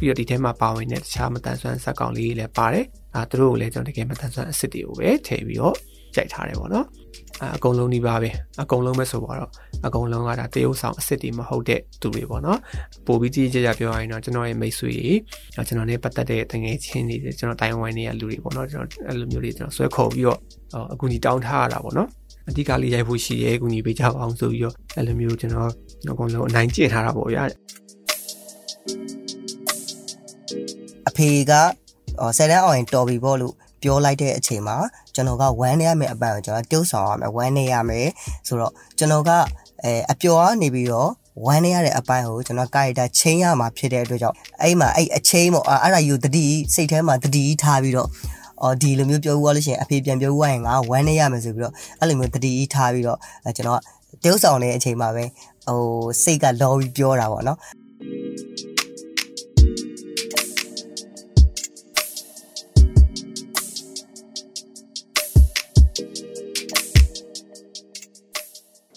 ပြီးတော့ဒီထဲမှာပါဝင်တဲ့တခြားမတန်ဆွမ်းဇက်ကောင်လေးတွေလည်းပါတယ်အာသူတို့ကိုလည်းကျွန်တော်တကယ်မတန်ဆွမ်းအစ်စ်တွေကိုပဲထည့်ပြီးတော့ကြိုက်ထားတယ်ပေါ့နော်အကုန်လုံးဒီပါပဲအကုန်လုံးပဲဆိုတော့အကုန်လုံးကဒါတရုပ်ဆောင်အစ်စ်တွေမဟုတ်တဲ့သူတွေပေါ့နော်ပိုပြီးကြီးကြီးကြကြပြောရရင်တော့ကျွန်တော်ရဲ့မိတ်ဆွေတွေကျွန်တော်နဲ့ပတ်သက်တဲ့တငယ်ချင်းတွေကျွန်တော်တိုင်ဝမ်တွေကလူတွေပေါ့နော်ကျွန်တော်အဲ့လိုမျိုးတွေကျွန်တော်ဆွဲခေါ်ပြီးတော့အကူကြီးတောင်းထားရတာပေါ့နော်အဓိကလေးရိုက်ဖို့ရှိရဲအကူကြီးပေးကြပါအောင်ဆိုပြီးတော့အဲ့လိုမျိုးကျွန်တော်အကုန်လုံးအနိုင်ကျင့်ထားတာပေါ့ဗျာအ ဖေကဆယ်တန်းအောင်ရင်တော်ပြီပေါ့လို့ပြောလိုက်တဲ့အချိန်မှာကျွန်တော်ကဝမ်းနေရမယ်အပန်းကိုကျွန်တော်တိုးဆောင်ရမယ်ဝမ်းနေရမယ်ဆိုတော့ကျွန်တော်ကအဲအပျော်ကနေပြီးတော့ဝမ်းနေရတဲ့အပိုင်းကိုကျွန်တော်ကာရီတာချင်းရမှာဖြစ်တဲ့အတွက်ကြောင့်အဲ့မှာအဲ့အချင်းပေါ့အဲ့ဒါယူတတိစိတ်ထဲမှာတတိထားပြီးတော့အော်ဒီလိုမျိုးပြောဦးရလို့ရှိရင်အဖေပြန်ပြောဦးရရင်ငါဝမ်းနေရမယ်ဆိုပြီးတော့အဲ့လိုမျိုးတတိထားပြီးတော့ကျွန်တော်တိုးဆောင်တဲ့အချိန်မှာပဲဟိုစိတ်ကလော်ပြီးပြောတာပေါ့နော်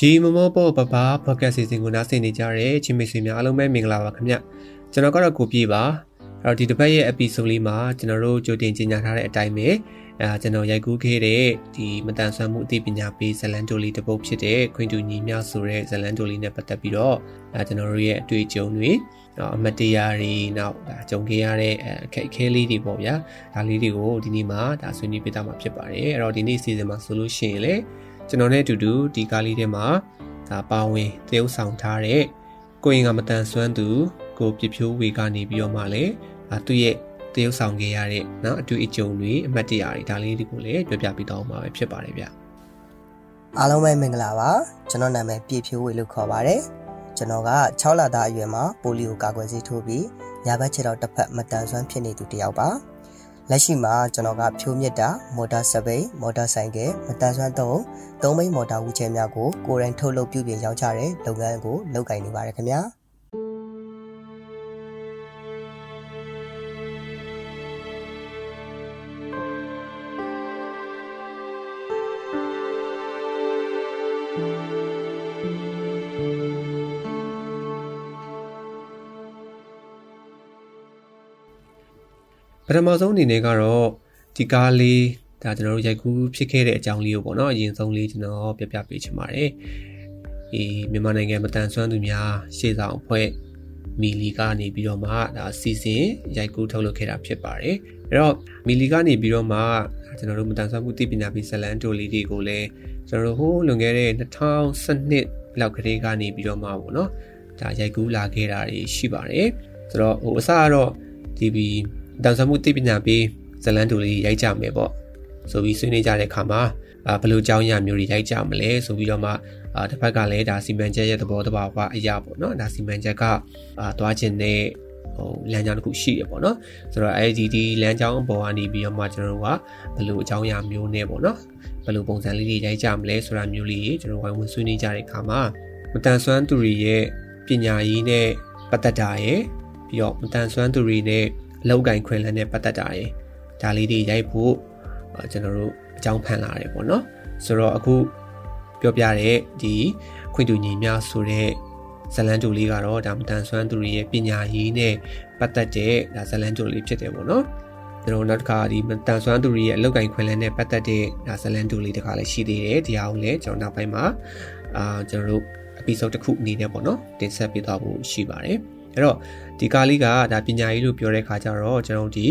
ရီမမောပေါ်ပပပေါ့ကတ်စီစဉ်ကိုနားဆင်နေကြတဲ့ချင်းမိတ်ဆွေများအားလုံးပဲမင်္ဂလာပါခင်ဗျကျွန်တော်ကတော့ကိုပြေးပါအဲ့တော့ဒီတစ်ပတ်ရဲ့ episode လေးမှာကျွန်တော်တို့ကြိုတင်ကြေညာထားတဲ့အတိုင်းပဲအဲကျွန်တော်ရိုက်ကူးခဲ့တဲ့ဒီမတန်ဆွမ်းမှုအသိပညာပေးဇလန်တိုလီတစ်ပုဒ်ဖြစ်တဲ့ခွင့်တူညီမျှဆိုတဲ့ဇလန်တိုလီနဲ့ပတ်သက်ပြီးတော့အဲကျွန်တော်တို့ရဲ့အတွေ့အကြုံတွေအမတရားတွေနောက်ဒါကြုံခဲ့ရတဲ့အခက်အခဲလေးတွေပေါ့ဗျာဒါလေးတွေကိုဒီနေ့မှာဒါဆွေးနွေးပေးတာမှာဖြစ်ပါတယ်အဲ့တော့ဒီနေ့စီစဉ်မှာဆိုလို့ရှိရင်လည်း ကျွန်တော်နဲ့အတူတူဒီကားလေးထဲမှာဒါပါဝင်သရုပ်ဆောင်ထားတဲ့ကိုရင်ကမတန်ဆွမ်းသူကိုပြဖြိုးဝေကနေပြီးတော့မှလည်းသူ့ရဲ့သရုပ်ဆောင်ခဲ့ရတဲ့နော်အတူအကြုံတွေအမှတ်တရတွေဒါလေးတွေကိုလည်းပြောပြပေးသွားမှာပဲဖြစ်ပါတယ်ဗျအားလုံးပဲမင်္ဂလာပါကျွန်တော်နာမည်ပြဖြိုးဝေလို့ခေါ်ပါတယ်ကျွန်တော်က6လသားအရွယ်မှာပိုလီယိုကာကွယ်ဆေးထိုးပြီးညာဘက်ခြေတော်တစ်ဖက်မတန်ဆွမ်းဖြစ်နေသူတစ်ယောက်ပါ လက်ရှိမှာကျွန်တော်ကဖြိုးမြစ်တာမော်တာစပိန်မော်တာဆိုင်ကယ်မတန်ဆွမ်းသုံးသုံးမိန်မော်တာဝူချဲများကိုကိုယ်တိုင်ထုတ်လုပ်ပြုပြင်ရောင်းချတဲ့လုပ်ငန်းကိုလုပ်ကိုင်နေပါတယ်ခင်ဗျာ။ ပထမဆုံးအနေနဲ့ကတော့ဒီကားလေးဒါကျွန်တော်တို့ရိုက်ကူးဖြစ်ခဲ့တဲ့အကြောင်းလေးကိုပေါ့နော်အရင်ဆုံးလေးကျွန်တော်ပြပြပေးချင်ပါတယ်ဒီမြန်မာနိုင်ငံမတန်ဆွမ်းသူများရှေ့ဆောင်အဖွဲ့မီလီကနေပြီးတော့မှဒါစီစဉ်ရိုက်ကူးထုတ်လုပ်ခဲ့တာဖြစ်ပါတယ်အဲ့တော့မီလီကနေပြီးတော့မှကျွန်တော်တို့မတန်ဆွမ်းမှုသိပညာပေးဇလန်တိုလေးတွေကိုလည်းကျွန်တော်တို့ဟိုးလွန်ခဲ့တဲ့2012လောက်ကလေးကနေပြီးတော့မှပေါ့နော်ဒါရိုက်ကူးလာခဲ့တာတွေရှိပါတယ်ဆိုတော့ဟိုအစကတော့ဒီဘီ တန်ဆမှုသိပညာပေးဇလန်းတူလေးရိုက်ကြမယ်ပေါ့ဆိုပြီးဆွေးနွေးကြတဲ့အခါမှာဘယ်လိုကြောင်းရမျိုးတွေရိုက်ကြမလဲဆိုပြီးတော့မှအာတစ်ဖက်ကလည်းဒါစီမံချက်ရဲ့သဘောတဘာဝအရာပေါ့နော်ဒါစီမံချက်ကအာသွားခြင်းနဲ့ဟိုလမ်းကြောင်းတစ်ခုရှိရပေါ့နော်ဆိုတော့အဲဒီဒီလမ်းကြောင်းအပေါ်ကနေပြီးတော့မှကျွန်တော်တို့ကဘယ်လိုအကြောင်းအရာမျိုးနဲ့ပေါ့နော်ဘယ်လိုပုံစံလေးတွေရိုက်ကြမလဲဆိုတာမျိုးလေးကျွန်တော်ဝိုင်းဝန်းဆွေးနွေးကြတဲ့အခါမှာမတန်ဆွမ်းသူတွေရဲ့ပညာရေးနဲ့ပတ်သက်တာရယ်ပြီးတော့မတန်ဆွမ်းသူတွေနဲ့ လောက်ကင်ခွင်လန်းနဲ့ပတ်သက်တာရယ်ဒါလေးတွေရိုက်ဖို့ကျွန်တော်တို့အကြောင်းဖန်လာတယ်ပေါ့နော်ဆိုတော့အခုပြောပြတဲ့ဒီခွင့်တူညီများဆိုတဲ့ဇလန်တူလေးကတော့ဒါမတန်ဆွမ်းသူတွေရဲ့ပညာရေးနဲ့ပတ်သက်တဲ့ဒါဇလန်တူလေးဖြစ်တယ်ပေါ့နော်ကျွန်တော်နောက်တစ်ခါဒီတန်ဆွမ်းသူတွေရဲ့အလောက်ကင်ခွင်လန်းနဲ့ပတ်သက်တဲ့ဒါဇလန်တူလေးတခါလည်းရှိသေးတယ်ဒီအောင်လည်းကျွန်တော်နောက်ပိုင်းမှာအာကျွန်တော်တို့ episode တစ်ခုအနေနဲ့ပေါ့နော်တင်ဆက်ပေးသွားဖို့ရှိပါတယ် အဲ့တော့ဒီကားလေးကဒါပညာရေးလို့ပြောတဲ့ခါကျတော့ကျွန်တော်ဒီ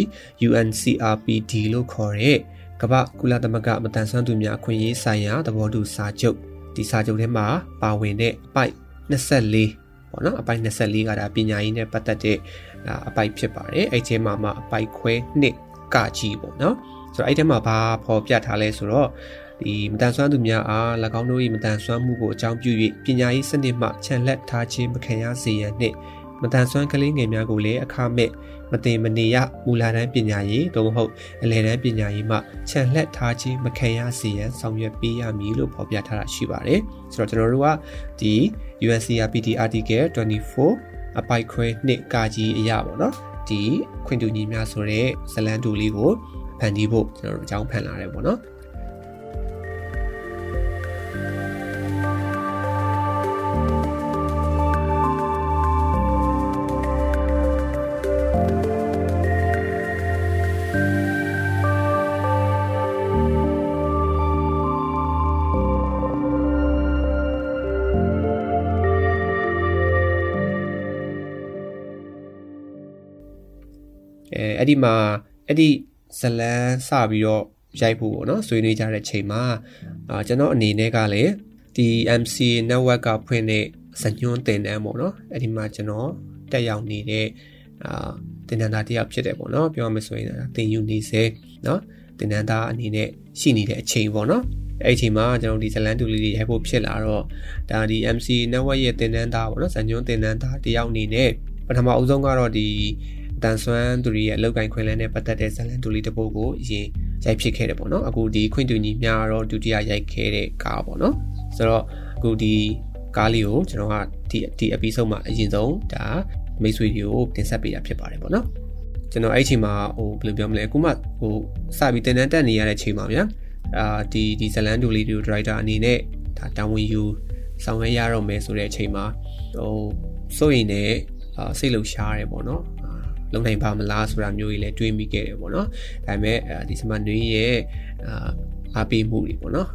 UNCRPD လို့ခေါ်တဲ့ကမ္ဘာကုလသမဂ္ဂမတန်ဆွမ်းသူများအခွင့်အရေးဆိုင်ရာသဘောတူစာချုပ်ဒီစာချုပ်ထဲမှာပါဝင်တဲ့အပိုက်24ပေါ့နော်အပိုက်24ကဒါပညာရေးနဲ့ပတ်သက်တဲ့အပိုက်ဖြစ်ပါတယ်အဲ့ဒီမှာမှအပိုက်ခွဲ2ကကြီးပေါ့နော်ဆိုတော့အဲ့ဒီမှာဘာဖော်ပြထားလဲဆိုတော့ဒီမတန်ဆွမ်းသူများအား၎င်းတို့၏မတန်ဆွမ်းမှုကိုအကြောင်းပြု၍ပညာရေးစနစ်မှခြံလက်ထားခြင်းမခံရစေရန်နှင့် မတန်ဆွမ်းကလေးငယ်များကိုလည်းအခမဲ့မတင်မနေရမူလာတန်းပညာရေးသို့မဟုတ်အလယ်တန်းပညာရေးမှခြံလက်ထားခြင်းမခံရစေရန်ဆောင်ရွက်ပေးရမည်လို့ဖော်ပြထားတာရှိပါတယ်ဆိုတော့ကျွန်တော်တို့ကဒီ UNCRPD Article 24အပိုက်ခွဲနှစ်ကာကြီးအရာပေါ့နော်ဒီခွင့်တူညီများဆိုတဲ့ဇလန်တူလေးကိုဖန်တီးဖို့ကျွန်တော်တို့အကြောင်းဖန်လာတယ်ပေါ့နော် အဲအဲ့ဒီမှာအဲ့ဒီဇလန်းစပြီးတော့ရိုက်ဖို့ပေါ့နော်ဆွေးနွေးကြတဲ့ချိန်မှာအာကျွန်တော်အနေနဲ့ကလည်းဒီ MC network ကဖွင့်တဲ့ဇညွန်းတင်တန်းပေါ့နော်အဲ့ဒီမှာကျွန်တော်တက်ရောက်နေတဲ့အာတင်နန်းသားတယောက်ဖြစ်တယ်ပေါ့နော်ပြောရမယ်ဆိုရင်တင်ယူနေစေနော်တင်နန်းသားအနေနဲ့ရှိနေတဲ့အချိန်ပေါ့နော်အဲ့ဒီအချိန်မှာကျွန်တော်ဒီဇလန်တူလေးတွေရိုက်ဖို့ဖြစ်လာတော့ဒါဒီ MC network ရဲ့တင်နန်းသားပေါ့နော်ဇညွန်းတင်နန်းသားတယောက်အနေနဲ့ပထမအဦးဆုံးကတော့ဒီ တန်ဆွမ်းသူတွေရဲ့အလောက်ကိုင်းခွင်လန်းနဲ့ပတ်သက်တဲ့ဇလန်တူလေးတစ်ပုဒ်ကိုအရင်ရိုက်ဖြစ်ခဲ့တယ်ပေါ့နော်အခုဒီခွင့်တူညီများတော့ဒုတိယရိုက်ခဲ့တဲ့ကားပေါ့နော်ဆိုတော့အခုဒီကားလေးကိုကျွန်တော်ကဒီဒီ episode မှာအရင်ဆုံးဒါမိတ်ဆွေတွေကိုတင်ဆက်ပေးတာဖြစ်ပါတယ်ပေါ့နော်ကျွန်တော်အဲ့ချိန်မှာဟိုဘယ်လိုပြောမလဲအခုမှဟိုစပြီးတင်တန်းတက်နေရတဲ့ချိန်မှာဗျာအာဒီဒီဇလန်တူလေးတွေကို driver အနေနဲ့ဒါတာဝန်ယူဆောင်ရွက်ရတော့မယ်ဆိုတဲ့အချိန်မှာဟိုစိုးရင်လည်းစိတ်လှုပ်ရှားတယ်ပေါ့နော် လုံနိုင်ပါမလားဆိုတာမျိုးကြီးလည်းတွေးမိခဲ့တယ်ပေါ့နော်ဒါပေမဲ့ဒီစမနွေးရဲ့အားပေးမှုတွေပေါ့နော်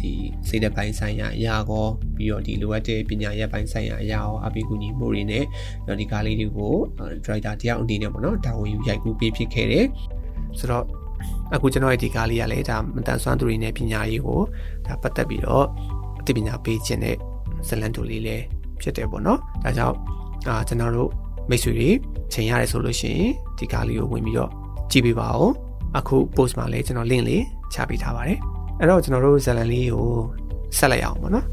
ဒီစိတ်သက်ပိုင်းဆိုင်ရာအရာကောပြီးတော့ဒီလိုအပ်တဲ့ပညာရပ်ပိုင်းဆိုင်ရာအရာရောအပိကူညီမှုတွေနဲ့ဒီကားလေးတွေကို driver တယောက်အနေနဲ့ပေါ့နော်တာဝန်ယူရိုက်ကူးပေးဖြစ်ခဲ့တယ်ဆိုတော့အခုကျွန်တော်ရဲ့ဒီကားလေးကလည်းဒါမတန်ဆွမ်းသူတွေနဲ့ပညာရေးကိုဒါပတ်သက်ပြီးတော့အသိပညာပေးခြင်းတဲ့ဇလန်တူလေးလည်းဖြစ်တယ်ပေါ့နော်ဒါကြောင့်အာကျွန်တော်တို့ မိတ်ဆွေတွေချိန်ရတယ်ဆိုလို့ရှိရင်ဒီကားလေးကိုဝင်ပြီးတော့ကြည့်ပေးပါဦးအခု post မှာလည်းကျွန်တော် link လေးချပေးထားပါတယ်အဲ့တော့ကျွန်တော်တို့ဇာတ်လမ်းလေးကိုဆက်လိုက်အောင်ပေါ့နော်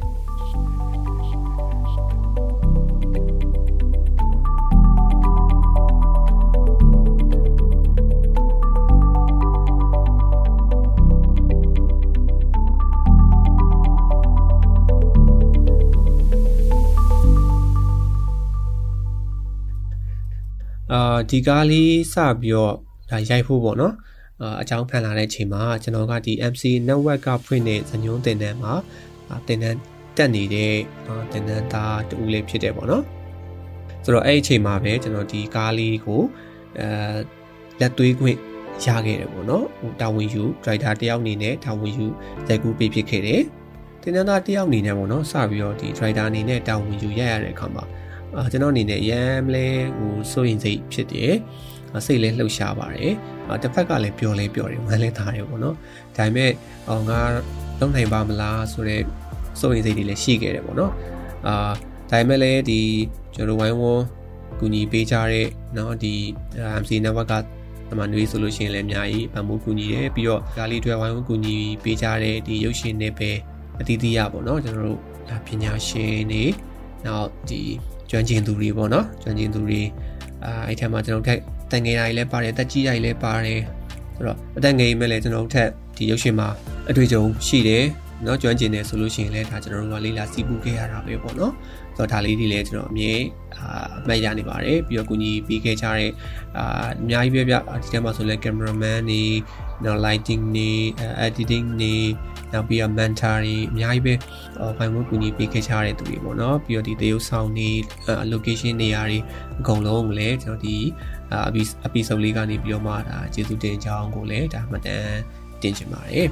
အာဒီကားလေးစပြီးတော့ဒါရိုက်ဖို့ပေါ့နော်အာအကြောင်းဖန်လာတဲ့ချိန်မှာကျွန်တော်ကဒီ MC network ကဖွင့်တဲ့ဇညုံးတင်တန်းမှာတင်တန်းတက်နေတဲ့တင်တန်းသားတူလေးဖြစ်တယ်ပေါ့နော်ဆိုတော့အဲ့ဒီအချိန်မှာပဲကျွန်တော်ဒီကားလေးကိုအဲလက်သွေးခွင့်ရခဲ့တယ်ပေါ့နော်ဟိုတာဝန်ယူ driver တယောက်အနေနဲ့တာဝန်ယူရိုက်ကူးပေးဖြစ်ခဲ့တယ်တင်တန်းသားတယောက်အနေနဲ့ပေါ့နော်စပြီးတော့ဒီ driver အနေနဲ့တာဝန်ယူရရတဲ့အခါမှာ အာကျွန်တော်အနေနဲ့ရမ်းလဲဟိုစိုးရင်စိတ်ဖြစ်တယ်စိတ်လဲလှုပ်ရှားပါတယ်အာတစ်ဖက်ကလည်းပျော်လဲပျော်တယ်ဝမ်းလဲသားတယ်ပေါ့နော်ဒါပေမဲ့အော်ငါလုံနိုင်ပါမလားဆိုတော့စိုးရင်စိတ်တွေလည်းရှိခဲ့တယ်ပေါ့နော်အာဒါပေမဲ့လည်းဒီကျွန်တော်ဝိုင်းဝန်းကူညီပေးကြတဲ့เนาะဒီ MC network ကအမှန်တွေဆိုလို့ရှိရင်လည်းအများကြီးပံ့ပိုးကူညီတယ်ပြီးတော့ကားလေးတွေဝိုင်းဝန်းကူညီပေးကြတဲ့ဒီရုပ်ရှင်တွေပဲအတီးတီးရပေါ့နော်ကျွန်တော်တို့ပညာရှင်တွေနောက်ဒီ ကျွမ်းကျင်သူတွေပေါ့နော်ကျွမ်းကျင်သူတွေအာအဲ့ထက်မှကျွန်တော်ထက်တန်ငယ်ရာကြီးလည်းပါတယ်တက်ကြီးရာကြီးလည်းပါတယ်ဆိုတော့အတက်ငယ်ကြီးမဲ့လည်းကျွန်တော်ထက်ဒီရုပ်ရှင်မှာအတွေ့အကြုံရှိတယ်နော်ကျွမ်းကျင်တယ်ဆိုလို့ရှိရင်လည်းဒါကျွန်တော်တို့ကလေးလာစီးပူးခဲ့ရတာပဲပေါ့နော် တော့ဒါလေးတွေလည်းကျွန်တော်အမြဲအာအမှတ်ရနေပါတယ်ပြီးတော့ကိုကြီးပေးခဲ့ကြတဲ့အာအများကြီးပဲဗျဒီထဲမှာဆိုလဲ cameraman နေနော် lighting နေ editing နေနောက်ပြီးတော့ mentor တွေအများကြီးပဲဘိုင်ဝတ်ကူညီပေးခဲ့ကြတဲ့သူတွေပေါ့နော်ပြီးတော့ဒီတရုပ်ဆောင်နေ location နေရာတွေအကုန်လုံးကိုလည်းကျွန်တော်ဒီအပီအပီစုံလေးကနေပြီးတော့မှဒါကျေးဇူးတင်ကြောင်းကိုလည်းဒါမှတ်တမ်းတင်ချင်ပါတယ်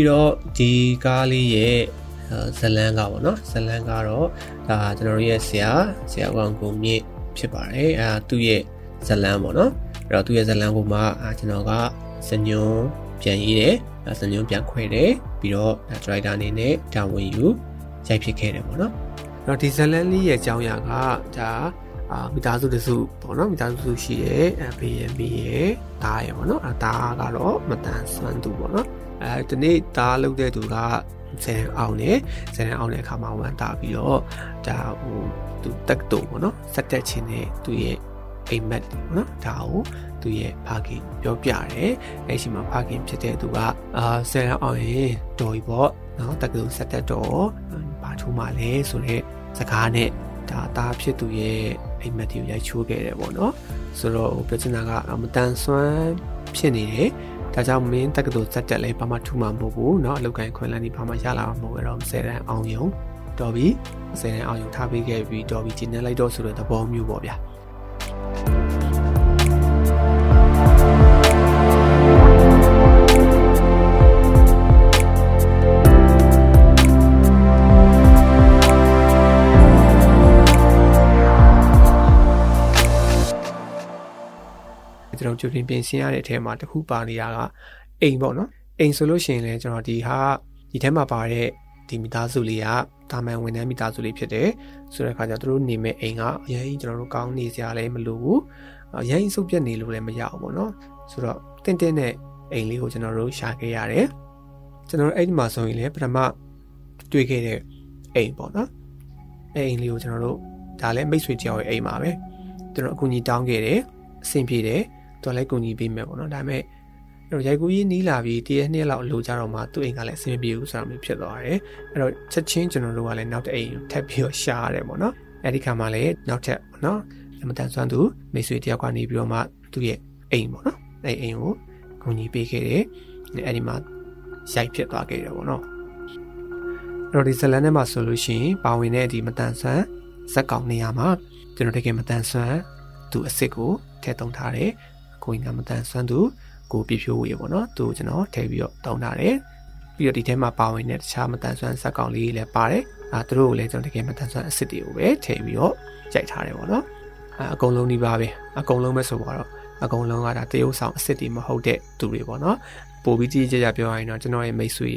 ပြီးတော့ဒီကားလေးရဲ့ဇလန်းကပေါ့နော်ဇလန်းကတော့ဒါကျွန်တော်တို့ရဲ့ဆရာဆရာကောင်ကိုမြင့်ဖြစ်ပါတယ်အဲသူ့ရဲ့ဇလန်းပေါ့နော်အဲ့တော့သူ့ရဲ့ဇလန်းကိုမှကျွန်တော်ကစညွန်းပြန်ရေးတယ်စညွန်းပြန်ခွဲတယ်ပြီးတော့ဒရိုက်တာအနေနဲ့တာဝန်ယူရိုက်ဖြစ်ခဲ့တယ်ပေါ့နော်အဲ့တော့ဒီဇလန်းလေးရဲ့အကြောင်းအရာကဒါအာမိသားစုတစုပေါ့နော်မိသားစုရှိရဲ့အဖေရဲ့မိရဲ့ဒါရဲ့ပေါ့နော်အဲဒါကတော့မတန်ဆွမ်းသူပေါ့နော် အဲဒီနေ့သားလုပ်တဲ့သူကဆယ်အောင်နေဆယ်အောင်တဲ့အခါမှာဝန်တာပြီးတော့ဒါဟိုသူတက်တုံပေါ့နော်စက်တက်ခြင်းနဲ့သူရဲ့အိမ်မက်ပေါ့နော်ဒါကိုသူရဲ့ဖခင်ပြောပြတယ်အဲ့ရှိမှာဖခင်ဖြစ်တဲ့သူကအာဆယ်အောင်ရင်တော်ပြီပေါ့နော်တက္ကသိုလ်စက်တက်တော့ဘာထူးမှလဲဆိုတော့စကားနဲ့ဒါသားဖြစ်သူရဲ့အိမ်မက်တွေကိုရိုက်ချိုးခဲ့တယ်ပေါ့နော်ဆိုတော့ပြောချင်တာကမတန်ဆွမ်းဖြစ်နေတယ် ဒါကြောင့်မင်းတက္ကသိုလ်စက်တက်လဲဘာမှထူမှာမဟုတ်ဘူးเนาะအလုပ်ကိုင်းခွင့်လန်းဒီဘာမှရလာမှာမဟုတ်တော့10တန်းအောင်ယုံတော်ပြီ10တန်းအောင်ယုံထားပေးခဲ့ပြီးတော်ပြီကျင်းနေလိုက်တော့ဆိုတဲ့သဘောမျိုးပေါ့ဗျာ ကျွန်တော်ကြိုတင်ပြင်ဆင်ရတဲ့အထဲမှာတစ်ခုပါနေတာကအိမ်ပေါ့နော်အိမ်ဆိုလို့ရှိရင်လည်းကျွန်တော်ဒီဟာဒီထဲမှာပါတဲ့ဒီမိသားစုလေးကတာမန်ဝန်ထမ်းမိသားစုလေးဖြစ်တယ်ဆိုတဲ့အခါကျတော့သူတို့နေမဲ့အိမ်ကအရင်ကျွန်တော်တို့ကောင်းနေစရာလည်းမလိုဘူးအရင်စုပ်ပြက်နေလို့လည်းမရဘူးပေါ့နော်ဆိုတော့တင့်တင့်နဲ့အိမ်လေးကိုကျွန်တော်တို့ရှာခဲ့ရတယ်ကျွန်တော်တို့အဲ့ဒီမှာဆိုရင်လည်းပထမတွေ့ခဲ့တဲ့အိမ်ပေါ့နော်အဲ့အိမ်လေးကိုကျွန်တော်တို့ဒါလည်းမိတ်ဆွေတယောက်ရဲ့အိမ်ပါပဲကျွန်တော်အကူအညီတောင်းခဲ့တယ်အဆင်ပြေတယ် သူလည်းကူညီပေးမယ်ပေါ့နော်ဒါပေမဲ့အဲ့တော့ရိုက်ကူးကြီးနီးလာပြီးတရက်နှစ်လောက်လိုကြတော့မှသူ့အိမ်ကလည်းအဆင်ပြေဘူးဆိုတာမျိုးဖြစ်သွားတယ်အဲ့တော့ချက်ချင်းကျွန်တော်တို့ကလည်းနောက်တစ်အိမ်ထပ်ပြီးတော့ရှာရတယ်ပေါ့နော်အဲ့ဒီခါမှလည်းနောက်ထပ်ပေါ့နော်အမတန်ဆွမ်းသူမိတ်ဆွေတယောက်ကနေပြီးတော့မှသူ့ရဲ့အိမ်ပေါ့နော်အဲ့အိမ်ကိုကူညီပေးခဲ့တယ်အဲ့ဒီမှာရိုက်ဖြစ်သွားခဲ့တယ်ပေါ့နော်အဲ့တော့ဒီဇလန်ထဲမှာဆိုလို့ရှိရင်ပါဝင်တဲ့ဒီမတန်ဆွမ်းဇက်ကောင်နေရာမှာကျွန်တော်တကယ်မတန်ဆွမ်းသူအစ်စ်ကိုထည့်သုံးထားတယ် ကိုင်ကမတန်ဆွမ်းသူကိုပြဖြိုးဝေပေါ့နော်သူကျွန်တော်ထည့်ပြီးတော့တောင်းထားတယ်ပြီးတော့ဒီထဲမှာပါဝင်တဲ့တခြားမတန်ဆွမ်းဇက်ကောင်လေးလည်းပါတယ်အဲသူတို့ကိုလည်းကျွန်တော်တကယ်မတန်ဆွမ်းအစ်စ်တွေကိုပဲထည့်ပြီးတော့ရိုက်ထားတယ်ပေါ့နော်အဲအကုန်လုံးဒီပါပဲအကုန်လုံးပဲဆိုတော့အကုန်လုံးကဒါတရုပ်ဆောင်အစ်စ်တွေမဟုတ်တဲ့သူတွေပေါ့နော်ပိုပြီးကြီးကြကြပြောရရင်တော့ကျွန်တော်ရဲ့မိတ်ဆွေ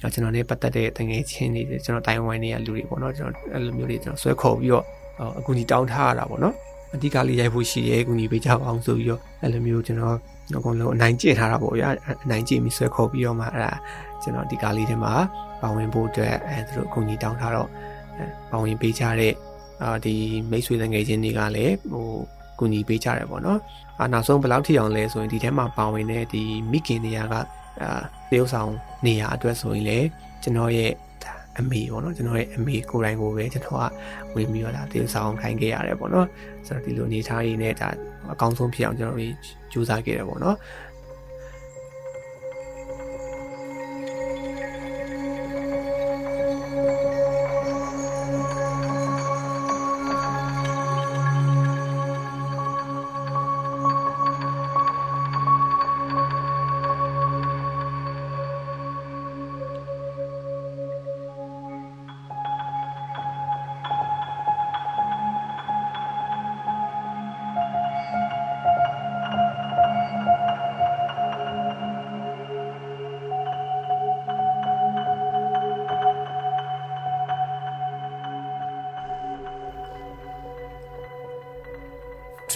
တွေကျွန်တော်နဲ့ပတ်သက်တဲ့တငယ်ချင်းတွေကျွန်တော်တိုင်ဝမ်တွေကလူတွေပေါ့နော်ကျွန်တော်အဲ့လိုမျိုးတွေကျွန်တော်ဆွဲခေါ်ပြီးတော့အကူကြီးတောင်းထားရတာပေါ့နော် အဓိကလေးရိုက်ဖို့ရှိရဲကူညီပေးကြပါအောင်ဆိုပြီးတော့အဲ့လိုမျိုးကျွန်တော်အကုန်လုံးအနိုင်ကျင့်ထားတာပေါ့ဗျာအနိုင်ကျင့်ပြီးဆွဲခေါ်ပြီးတော့မှအဲ့ဒါကျွန်တော်ဒီကားလေးထဲမှာပါဝင်ဖို့အတွက်အဲသူတို့အကူညီတောင်းထားတော့ပါဝင်ပေးကြတဲ့အာဒီမိတ်ဆွေငယ်ချင်းတွေကလည်းဟိုကူညီပေးကြတယ်ပေါ့နော်အာနောက်ဆုံးဘယ်လောက်ထိအောင်လဲဆိုရင်ဒီထဲမှာပါဝင်တဲ့ဒီမိခင်နေရာကအာတရုပ်ဆောင်နေရာအတွက်ဆိုရင်လည်းကျွန်တော်ရဲ့ အမေပေါ့နော်ကျွန်တော်ရဲ့အမေကိုယ်တိုင်ကိုပဲကျွန်တော်ကဝင်ပြီးတော့ဒါတင်ဆောင်ခိုင်းခဲ့ရတယ်ပေါ့နော်ဆိုတော့ဒီလိုအနေထားရင်းနဲ့ဒါအကောင်းဆုံးဖြစ်အောင်ကျွန်တော်တို့ကြိုးစားခဲ့တယ်ပေါ့နော်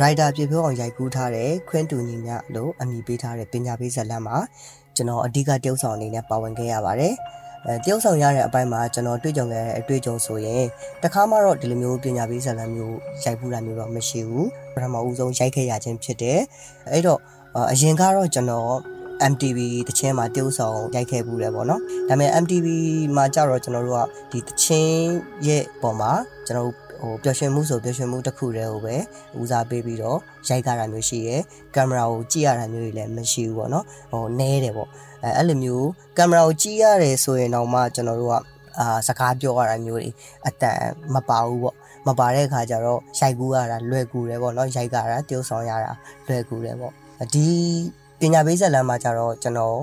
writer ပြပြောအောင်ရိုက်ကူးထားတဲ့ခွင်းတူညီမြလို့အမည်ပေးထားတဲ့ပညာပေးဇာတ်လမ်းမှာကျွန်တော်အဓိကတယောက်ဆောင်အနေနဲ့ပါဝင်ခဲ့ရပါတယ်အဲတယောက်ဆောင်ရတဲ့အပိုင်းမှာကျွန်တော်တွေ့ကြုံခဲ့တဲ့အတွေ့အကြုံဆိုရင်တခါမှတော့ဒီလိုမျိုးပညာပေးဇာတ်လမ်းမျိုးရိုက်ဖူးတာမျိုးတော့မရှိဘူးပထမဦးဆုံးရိုက်ခဲ့ရခြင်းဖြစ်တယ်အဲ့တော့အရင်ကတော့ကျွန်တော် MTV တချင်းမှာတိုးဆောင်ရိုက်ခဲ့ဘူးတယ်ပေါ့နော်ဒါပေမဲ့ MTV မှာကြတော့ကျွန်တော်တို့ကဒီတချင်းရဲ့ပုံမှာကျွန်တော်တို့ ဟိုပျော်ရွှင်မှုဆိုပျော်ရွှင်မှုတစ်ခုတည်းကိုပဲဦးစားပေးပြီးတော့ရိုက်ကြတာမျိုးရှိရယ်ကင်မရာကိုကြည့်ရတာမျိုးတွေလည်းမရှိဘူးပေါ့နော်ဟိုနဲတယ်ပေါ့အဲအဲ့လိုမျိုးကင်မရာကိုကြည့်ရတယ်ဆိုရင်တော့မှကျွန်တော်တို့ကအာစကားပြောရတာမျိုးတွေအတန်မပါဘူးပေါ့မပါတဲ့အခါကျတော့ရိုက်ကူးရတာလွယ်ကူတယ်ပေါ့နော်ရိုက်ကြတာတိုးဆောင်ရတာလွယ်ကူတယ်ပေါ့ဒီပညာပေးဇာတ်လမ်းမှာကျတော့ကျွန်တော်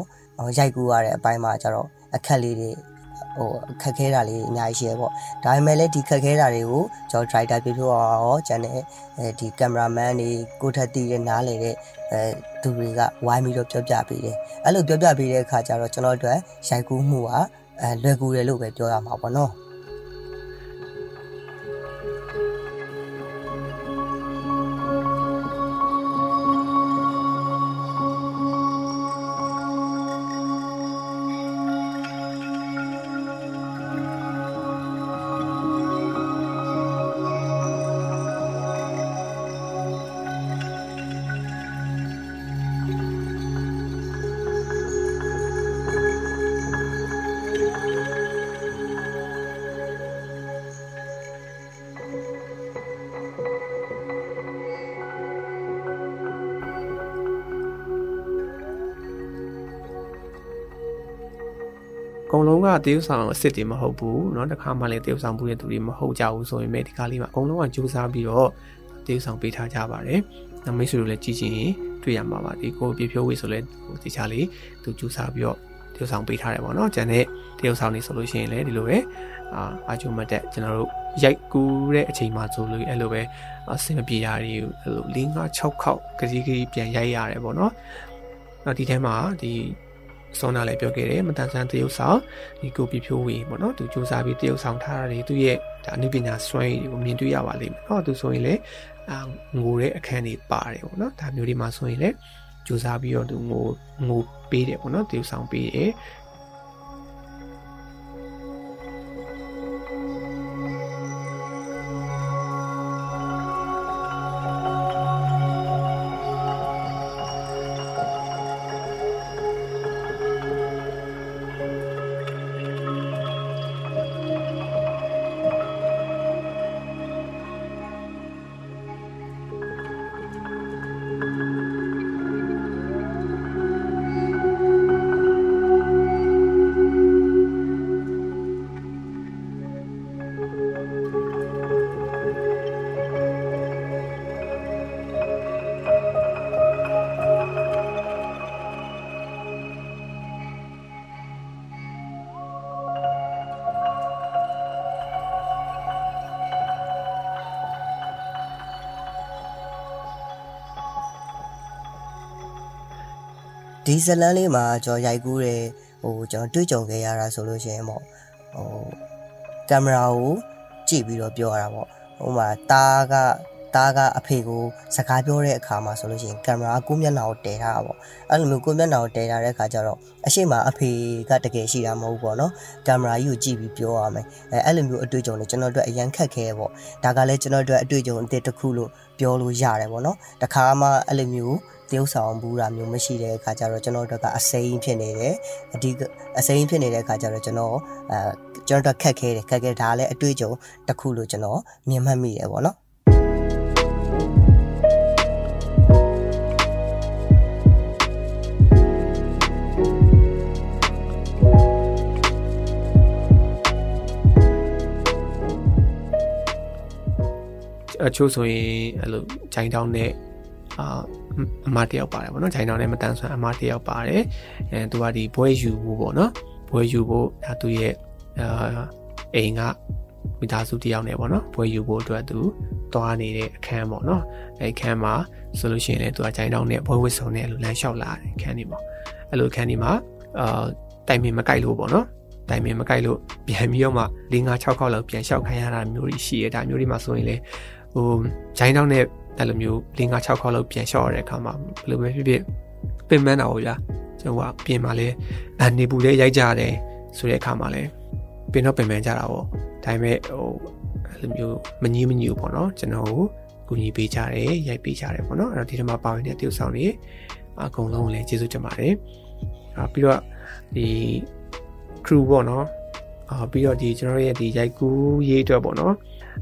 ရိုက်ကူးရတဲ့အပိုင်းမှာကျတော့အခက်လေးတွေ ဟိုခက်ခဲတာလေးအများကြီးရှိရပေါ့ဒါပေမဲ့လည်းဒီခက်ခဲတာတွေကိုကျွန်တော် driver ပြပြအောင်ရောကျန်တဲ့အဲဒီ cameraman တွေကိုထက်တည်တဲ့နားလေတဲ့အဲသူတွေကဝိုင်းပြီးတော့ပြောပြပေးတယ်အဲ့လိုပြောပြပေးတဲ့အခါကျတော့ကျွန်တော်တို့ရိုက်ကူးမှုကအဲလွယ်ကူတယ်လို့ပဲပြောရမှာပေါ့နော် အကုန်လုံးကတေးဥဆောင်အစ်စ်တွေမဟုတ်ဘူးเนาะတခါမှလည်းတေးဥဆောင်ဘူးတဲ့သူတွေမဟုတ်ကြဘူးဆိုရင်ပဲဒီကားလေးမှာအကုန်လုံးကကြိုးစားပြီးတော့တေးဥဆောင်ပေးထားကြပါတယ်။နောက်မိတ်ဆွေတို့လည်းကြည့်ချင်ရင်တွေ့ရမှာပါဒီကိုပြဖြိုးဝေးဆိုလဲဟိုတခြားလေးသူကြိုးစားပြီးတော့တေးဥဆောင်ပေးထားတယ်ပေါ့နော်။ကျန်တဲ့တေးဥဆောင်နေဆိုလို့ရှိရင်လည်းဒီလိုပဲအာအာဂျိုမတ်တက်ကျွန်တော်တို့ရိုက်ကူးတဲ့အချိန်မှာဆိုလို့အဲ့လိုပဲအဆင်မပြေတာတွေအဲ့လို၄၅6ခေါက်ကကြီးကြီးပြန်ရိုက်ရတယ်ပေါ့နော်။နောက်ဒီထဲမှာဒီ စောနာလည်းပြောခဲ့တယ်မတန်ဆန်းတရုပ်ဆောင်ဒီကိုပြဖြိုးဝေပေါ့နော်သူစူးစမ်းပြီးတရုပ်ဆောင်ထားတာတွေသူရဲ့ဒါအနုပညာစွမ်းရည်ကိုမြင်တွေ့ရပါလိမ့်မယ်နော်သူဆိုရင်လည်းအာငိုတဲ့အခန်းတွေပါတယ်ပေါ့နော်ဒါမျိုးတွေမှာဆိုရင်လည်းစူးစမ်းပြီးတော့သူငိုငိုပေးတယ်ပေါ့နော်တရုပ်ဆောင်ပေးတယ် ဒီဇလန်းလေးမှာကျွန်တော်ရိုက်ကူးတယ်ဟိုကျွန်တော်တွေ့ကြုံခဲ့ရတာဆိုလို့ရှိရင်ပေါ့ဟိုကင်မရာကိုကြည့်ပြီးတော့ပြောရတာပေါ့ဟိုမှာတားကတားကအဖေကိုစကားပြောတဲ့အခါမှာဆိုလို့ရှိရင်ကင်မရာကိုမျက်နှာကိုတည်ထားတာပေါ့အဲ့လိုမျိုးကိုမျက်နှာကိုတည်ထားတဲ့အခါကျတော့အရှိမအဖေကတကယ်ရှိတာမဟုတ်ဘူးပေါ့နော်ကင်မရာကြီးကိုကြည့်ပြီးပြောရမယ်အဲအဲ့လိုမျိုးအတွေ့အကြုံတွေကျွန်တော်တို့အရန်ခက်ခဲပေါ့ဒါကလည်းကျွန်တော်တို့အတွေ့အကြုံအသစ်တစ်ခုလို့ပြောလို့ရတယ်ပေါ့နော်တခါမှအဲ့လိုမျိုး တရုပ်ဆောင်ဘူးတာမျိုးမရှိတဲ့အခါကျတော့ကျွန်တော်တို့ကအစိမ်းဖြစ်နေတယ်အဓိကအစိမ်းဖြစ်နေတဲ့အခါကျတော့ကျွန်တော်အဲကျွန်တော်တို့ခက်ခဲတယ်ခက်ခဲဒါလည်းအတွေ့အကြုံတစ်ခုလို့ကျွန်တော်မြင်မှတ်မိတယ်ပေါ့နော်အချို့ဆိုရင်အဲ့လိုဂျိုင်းတောင်းနဲ့အာ အမတယောက်ပါတယ်ဗောနော်ဂျိုင်းတောင်းနဲ့မတန်ဆွမ်းအမတယောက်ပါတယ်အဲသူကဒီဘွဲယူဖို့ဗောနော်ဘွဲယူဖို့ဒါသူရဲ့အာအိမ်ကမိသားစုတယောက်နဲ့ပေါ့နော်ဘွဲယူဖို့အတွက်သူသွားနေတဲ့အခန်းပေါ့နော်အဲအခန်းမှာဆိုလို့ရှိရင်လည်းသူကဂျိုင်းတောင်းနဲ့ဘွဲဝစ်စုံနဲ့အဲ့လိုလမ်းလျှောက်လာတယ်အခန်းဒီမှာအဲ့လိုအခန်းဒီမှာအာတိုင်ပင်မကြိုက်လို့ပေါ့နော်တိုင်ပင်မကြိုက်လို့ပြန်ပြီးတော့မှ၄၅6ခေါက်လောက်ပြန်လျှောက်ခိုင်းရတာမျိုးတွေရှိရဒါမျိုးတွေမှာဆိုရင်လေဟိုဂျိုင်းတောင်းနဲ့ အဲ့လိုမျိုး၄၅6ခေါက်လောက်ပြန်လျှော့ရတဲ့အခါမှာဘယ်လိုပဲဖြစ်ဖြစ်ပင်ပန်းတာပေါ့ဗျာကျွန်တော်ကပြင်မှာလဲအနေပူလေးရိုက်ကြတယ်ဆိုတဲ့အခါမှာလဲပင်တော့ပင်ပန်းကြတာပေါ့ဒါပေမဲ့ဟိုအဲ့လိုမျိုးမငြီးမညူပေါ့နော်ကျွန်တော်ကိုကူညီပေးကြတယ်ရိုက်ပေးကြတယ်ပေါ့နော်အဲ့တော့ဒီထဲမှာပါဝင်တဲ့တရုပ်ဆောင်တွေအကုန်လုံးလည်းကျေးဇူးတင်ပါတယ်အာပြီးတော့ဒီ crew ပေါ့နော်အာပြီးတော့ဒီကျွန်တော်ရဲ့ဒီရိုက်ကူးရေးအတွက်ပေါ့နော်